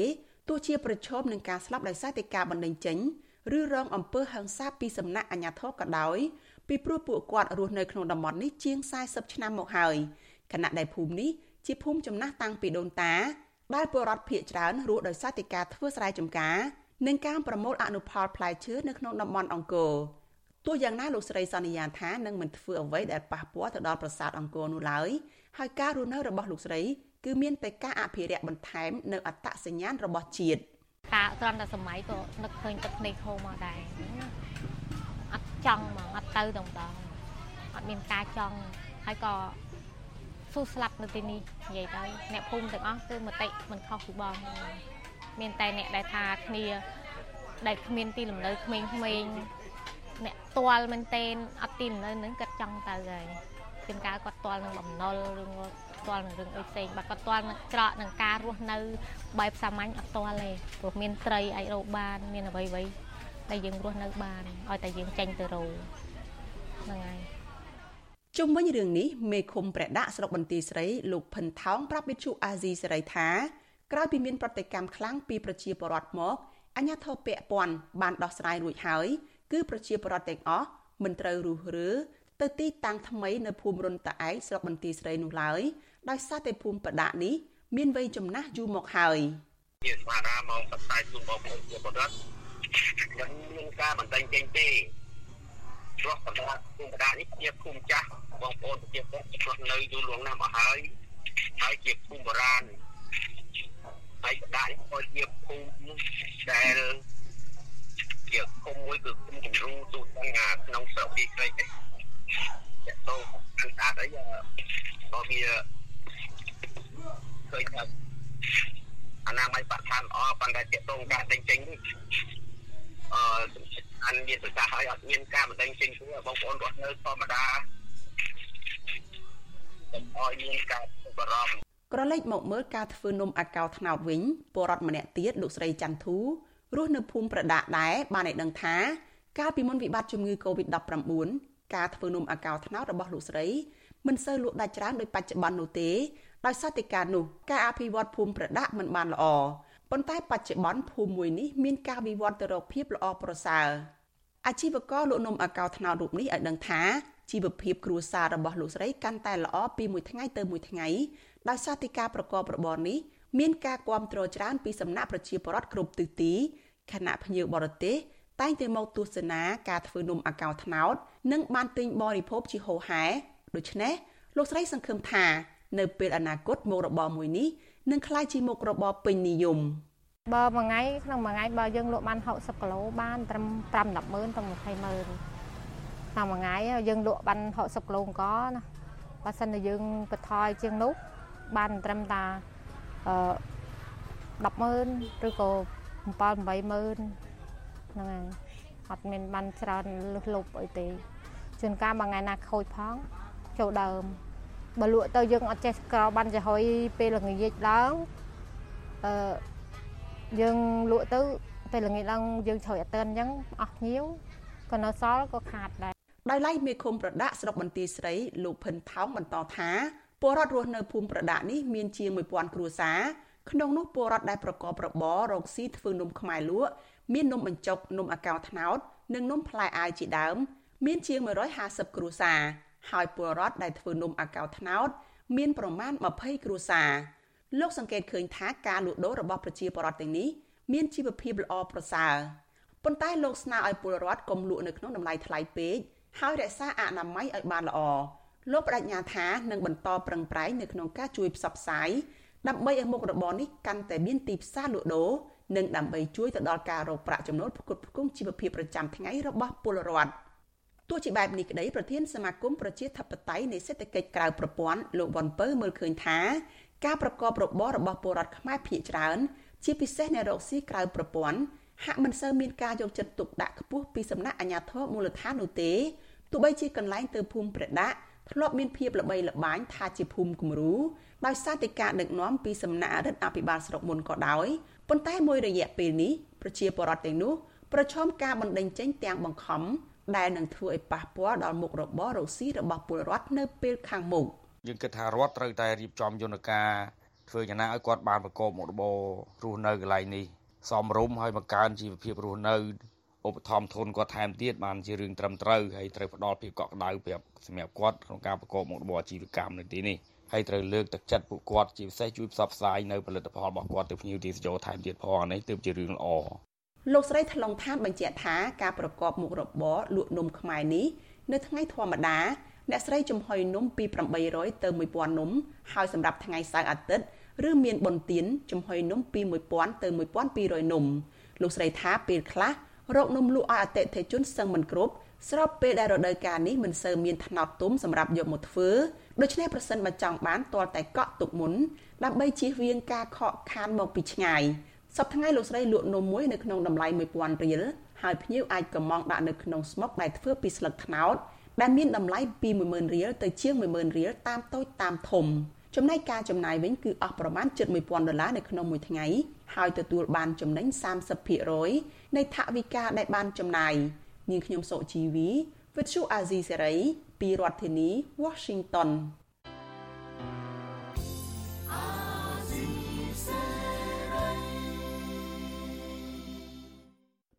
ទោះជាប្រឈមនឹងការស្លាប់ដោយសារតែការបណ្តេញចេញឬរងអំពើហិង្សាពីសំណាក់អាជ្ញាធរក៏ដោយពីព្រោះពួកគាត់រស់នៅក្នុងតំបន់នេះជាង40ឆ្នាំមកហើយខណៈដែលភូមិនេះ ជាភូមិចំណាស់តាំងពីដូនតាដែលពលរដ្ឋភៀកច្រើនរស់ដោយសារតែការធ្វើស្រែចម្ការនិងការប្រមូលអនុផលផ្លែឈើនៅក្នុងតំបន់អង្គរទោះយ៉ាងណាលោកស្រីសន្យាថានឹងមិនធ្វើអ្វីដែលប៉ះពាល់ទៅដល់ប្រាសាទអង្គរនោះឡើយហើយការរស់នៅរបស់លោកស្រីគឺមានតែការអភិរក្សបន្ថែមនៅអត្តសញ្ញាណរបស់ជាតិការត្រង់តែសម័យក៏នឹកឃើញទឹកភ្នែកហូរមកដែរអត់ចង់ហ្មងអត់ទៅតែម្ដងអត់មានការចង់ហើយក៏ ស៊ូស្លាប់នៅទីនេះនិយាយទៅអ្នកភូមិទាំងអស់គឺមតិមិនខុសពីបងមានតែអ្នកដែលថាគ្នាដែលគ្មានទីលំនៅក្មេងៗអ្នកទាល់មែនតែនអត់ទីលំនៅនឹងគាត់ចង់ទៅហើយជាងការគាត់ទាល់នឹងបំណុលឬទាល់នឹងរឿងអីផ្សេងបើគាត់ទាល់នឹងច្រកនឹងការរស់នៅបែបសាមញ្ញអត់ទាល់ទេព្រោះមានត្រីអាចរកបាន មានអ្វីអ្វីដែលយើងរស់នៅបានឲ្យតែយើងចេញទៅរកហ្នឹងហើយ ជុំវិញរឿងនេះមេឃុំព្រះដាក់ស្រុកបន្ទាយស្រីលោកផិនថោងប្រាប់វិទ្យុអាស៊ីសេរីថាក្រោយពីមានប្រតិកម្មខ្លាំងពីប្រជាពលរដ្ឋមកអញ្ញាធិបពពាន់បានដោះស្រាយរួចហើយគឺប្រជាពលរដ្ឋទាំងអស់មិនត្រូវរុះរើទៅទីតាំងថ្មីនៅភូមិរុនតាឯកស្រុកបន្ទាយស្រីនោះឡើយដោយសារតែភូមិបដានេះមានវ័យចំណាស់យូរមកហើយជាស្មារតីមកបផ្សាយជូនបងប្អូនជាពលរដ្ឋមិនមានការបន្តចេញទេ ព្រោះបដាភូមិបដានេះជាភូមិចាស់បងប្អូនប្រជាពលរដ្ឋឆ្លោះនៅយូរលងណាស់មកហើយហើយជាភូមិបុរាណហើយបដានេះក៏ជាភូមិដែលជាភូមិមួយគឺភូមិគំរូទូទាំងក្នុងស្រុកទីស្រីទេតទៅគឺស្អាតអីក៏វាឃើញថាអនាម័យបរិស្ថានល្អប៉ុន្តែតកតងការដេញចេញ អឺអានមានប្រសាសន៍ឲ្យអត់មានការបណ្ដេញចេញទេបងប្អូនរស់នៅធម្មតាឲ្យមានការបារម្ភក្រឡេកមកមើលការធ្វើនំអាកោត្នោតវិញពលរដ្ឋម្នាក់ទៀតលោកស្រីច័ន្ទធូរស់នៅភូមិប្រដាក់ដែរបានឲ្យដឹងថាកាលពីមុនវិបត្តិជំងឺ Covid-19 ការធ្វើនំអាកោត្នោតរបស់លោកស្រីមិនសូវលក់ដាច់ច្រើនដោយបច្ចុប្បន្ននោះទេដោយសារតែការនោះការអភិវឌ្ឍភូមិប្រដាក់មិនបានល្អ ប៉ុន្តែបច្ចុប្បន្នភូមិមួយនេះមានការវិវត្តទៅរកភាពល្អប្រសើរអាជីវករលក់នំអាកោត្នោតរូបនេះឲ្យដឹងថាជីវភាពគ្រួសាររបស់លោកស្រីកាន់តែល្អពីមួយថ្ងៃទៅមួយថ្ងៃដោយសារតែការប្រកបរបរនេះមានការគាំទ្រច្រើនពីសំណាក់ប្រជាពលរដ្ឋគ្រប់ទិសទីខណៈភ្ញៀវបរទេសតែងតែមកទស្សនាការធ្វើនំអាកោត្នោត និងបានទិញបរិភោគជាហូរហែដូច្នេះលោកស្រីសង្ឃឹមថា នៅពេលអនាគតមុខរបរមួយនេះនឹងក្លាយជាមុខរបរពេញនិយមបើមួយថ្ងៃក្នុងមួយថ្ងៃបើយើងលក់បាន60គីឡូបានត្រឹម5 10ម៉ឺនទៅ20ម៉ឺនតាមមួយថ្ងៃយើងលក់បាន60គីឡូអង្គណាបើសិនតែយើងបន្ថយជាងនោះបានត្រឹមតាអឺ10ម៉ឺនឬក៏7 8ម៉ឺនហ្នឹងហើយអត់មានបានច្រើនលុះលុបអីទេជួនកាលមួយថ្ងៃណាខូចផងចូលដើម បើលក់ទៅយើងអត់ចេះក្របានចំហុយពេលល្ងាចឡើងអឺយើងលក់ទៅពេលល្ងាចឡើងយើងជ្រោយអត់តឿនអញ្ចឹងអស់ភ្ញៀវក៏នៅសល់ក៏ខាតដែរដោយឡែកមេឃុំប្រដាក់ស្រុកបន្ទាយស្រីលោកភិនថោងបន្តថាពលរដ្ឋរស់នៅភូមិប្រដាក់នេះមានជាង1000គ្រួសារក្នុងនោះពលរដ្ឋដែលប្រកបរបររកស៊ីធ្វើនំខ្មែរលក់មាននំបញ្ចុកនំអាកោត្នោតនិងនំផ្លែអាវជាដើម មានជាង150គ្រួសារ ហើយពលរដ្ឋដែលធ្វើនំអាកោត្នោតមានប្រមាណ20គ្រួសារលោកសង្កេតឃើញថាការលក់ដូររបស់ប្រជាពលរដ្ឋទាំងនេះមានជីវភាពល្អប្រសើរប៉ុន្តែលោកស្នើឲ្យពលរដ្ឋកុំលក់នៅក្នុងតម្លៃថ្លៃពេកហើយរក្សាអនាម័យឲ្យបានល្អលោកបដិញ្ញាថានឹងបន្តប្រឹងប្រែងនៅក្នុងការជួយផ្សព្វផ្សាយដើម្បីឲ្យមុខរបរនេះកាន់តែមានទីផ្សារលក់ដូរនិងដើម្បីជួយទៅដល់ការរកប្រាក់ចំណូលផ្គត់ផ្គង់ជីវភាពប្រចាំថ្ងៃរបស់ពលរដ្ឋ ទោះជាបែបនេះក្តីប្រធានសមាគមប្រជាធិបតេយ្យនៃសេដ្ឋកិច្ចក្រៅប្រព័ន្ធលោកវ៉ាន់ពៅមើលឃើញថាការប្រកបរបររបស់ពលរដ្ឋខ្មែរភាគច្រើន ជាពិសេសអ្នករកស៊ីក្រៅប្រព័ន្ធហាក់មិនសូវមានការយកចិត្តទុកដាក់ខ្ពស់ពីសំណាក់អាជ្ញាធរមូលដ្ឋាននោះទេទោះបីជាកន្លែងទៅភូមិព្រះដាក់ធ្លាប់មានភាពល្បីល្បាញថាជាភូមិគំរូដោយសារតែការដឹកនាំពីសំណាក់អតីតអភិបាលស្រុកមុនក៏ដោយប៉ុន្តែមួយរយៈពេលនេះប្រជាពលរដ្ឋទាំងនោះប្រឈមការបណ្តេញចេញទាំងបង្ខំ ដែលនឹងធ្វើឲ្យប៉ះពាល់ដល់មុខរបររកស៊ីរបស់ពលរដ្ឋនៅពេលខាងមុខយើងគិតថារដ្ឋត្រូវតែរៀបចំយន្តការធ្វើយ៉ាងណាឲ្យគាត់បានប្រកបមុខរបររស់នៅកន្លែងនេះសមរម្យហើយបង្កើនជីវភាពរស់នៅឧបត្ថម្ភធនគាត់ថែមទៀតបានជារឿងត្រឹមត្រូវហើយត្រូវផ្ដល់ភាពកក់ក្ដៅប្រាប់សម្រាប់គាត់ក្នុងការប្រកបមុខរបរអាជីវកម្មនៅទីនេះហើយត្រូវលើកទឹកចិត្តពួកគាត់ជាពិសេសជួយផ្សព្វផ្សាយនៅផលិតផលរបស់គាត់ទៅភ្ញៀវទេសចរថែមទៀតផងនេះទើបជារឿងល្អ លោកស្រីថ្លុងថានបញ្ជាក់ថាការប្រកបមុខរបរលក់នំខ្មែរនេះនៅថ្ងៃធម្មតាអ្នកស្រីចំហុយនំពី800ទៅ1000នំហើយសម្រាប់ថ្ងៃសៅរ៍អាទិត្យឬមានបុណ្យទានចំហុយនំពី1000ទៅ1200នំលោកស្រីថាពេលខ្លះរកនំលក់ឲ្យអតិថិជនសឹងមិនគ្រប់ស្របពេលដែលរដូវកាលនេះមិនសូវមានថ្នោតទុំសម្រាប់យកមកធ្វើដូច្នេះប្រសិនបើចង់បានទាល់តែកក់ទុកមុនដើម្បីជៀសវាងការខកខានមកពីឆ្ងាយ សប្តាហ៍ថ្ងៃលោកស្រីលក់នំមួយនៅក្នុងតម្លៃ1000រៀលហើយភ្ញៀវអាចកំងដាក់នៅក្នុងស្មុកដែលធ្វើពីស្លឹកត្នោតដែលមានតម្លៃពី10000រៀលទៅជាង10000រៀលតាមតូចតាមធំចំណែកការចំណាយវិញគឺអស់ប្រមាណជិត1000ដុល្លារនៅក្នុងមួយថ្ងៃហើយទទួលបានចំណេញ30%នៃថវិកាដែលបានចំណាយនាងខ្ញុំសុជីវីវិទ្យុអាស៊ីសេរីពីរដ្ឋធានី Washington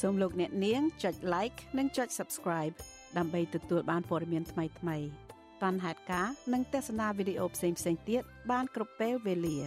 សូមលោកអ្នកនាងចុច like និងចុច subscribe ដើម្បីទទួលបានព័ត៌មានថ្មីៗបានហេតុការនិងទស្សនាវីដេអូផ្សេងៗទៀតបានគ្រប់ពេលវេលា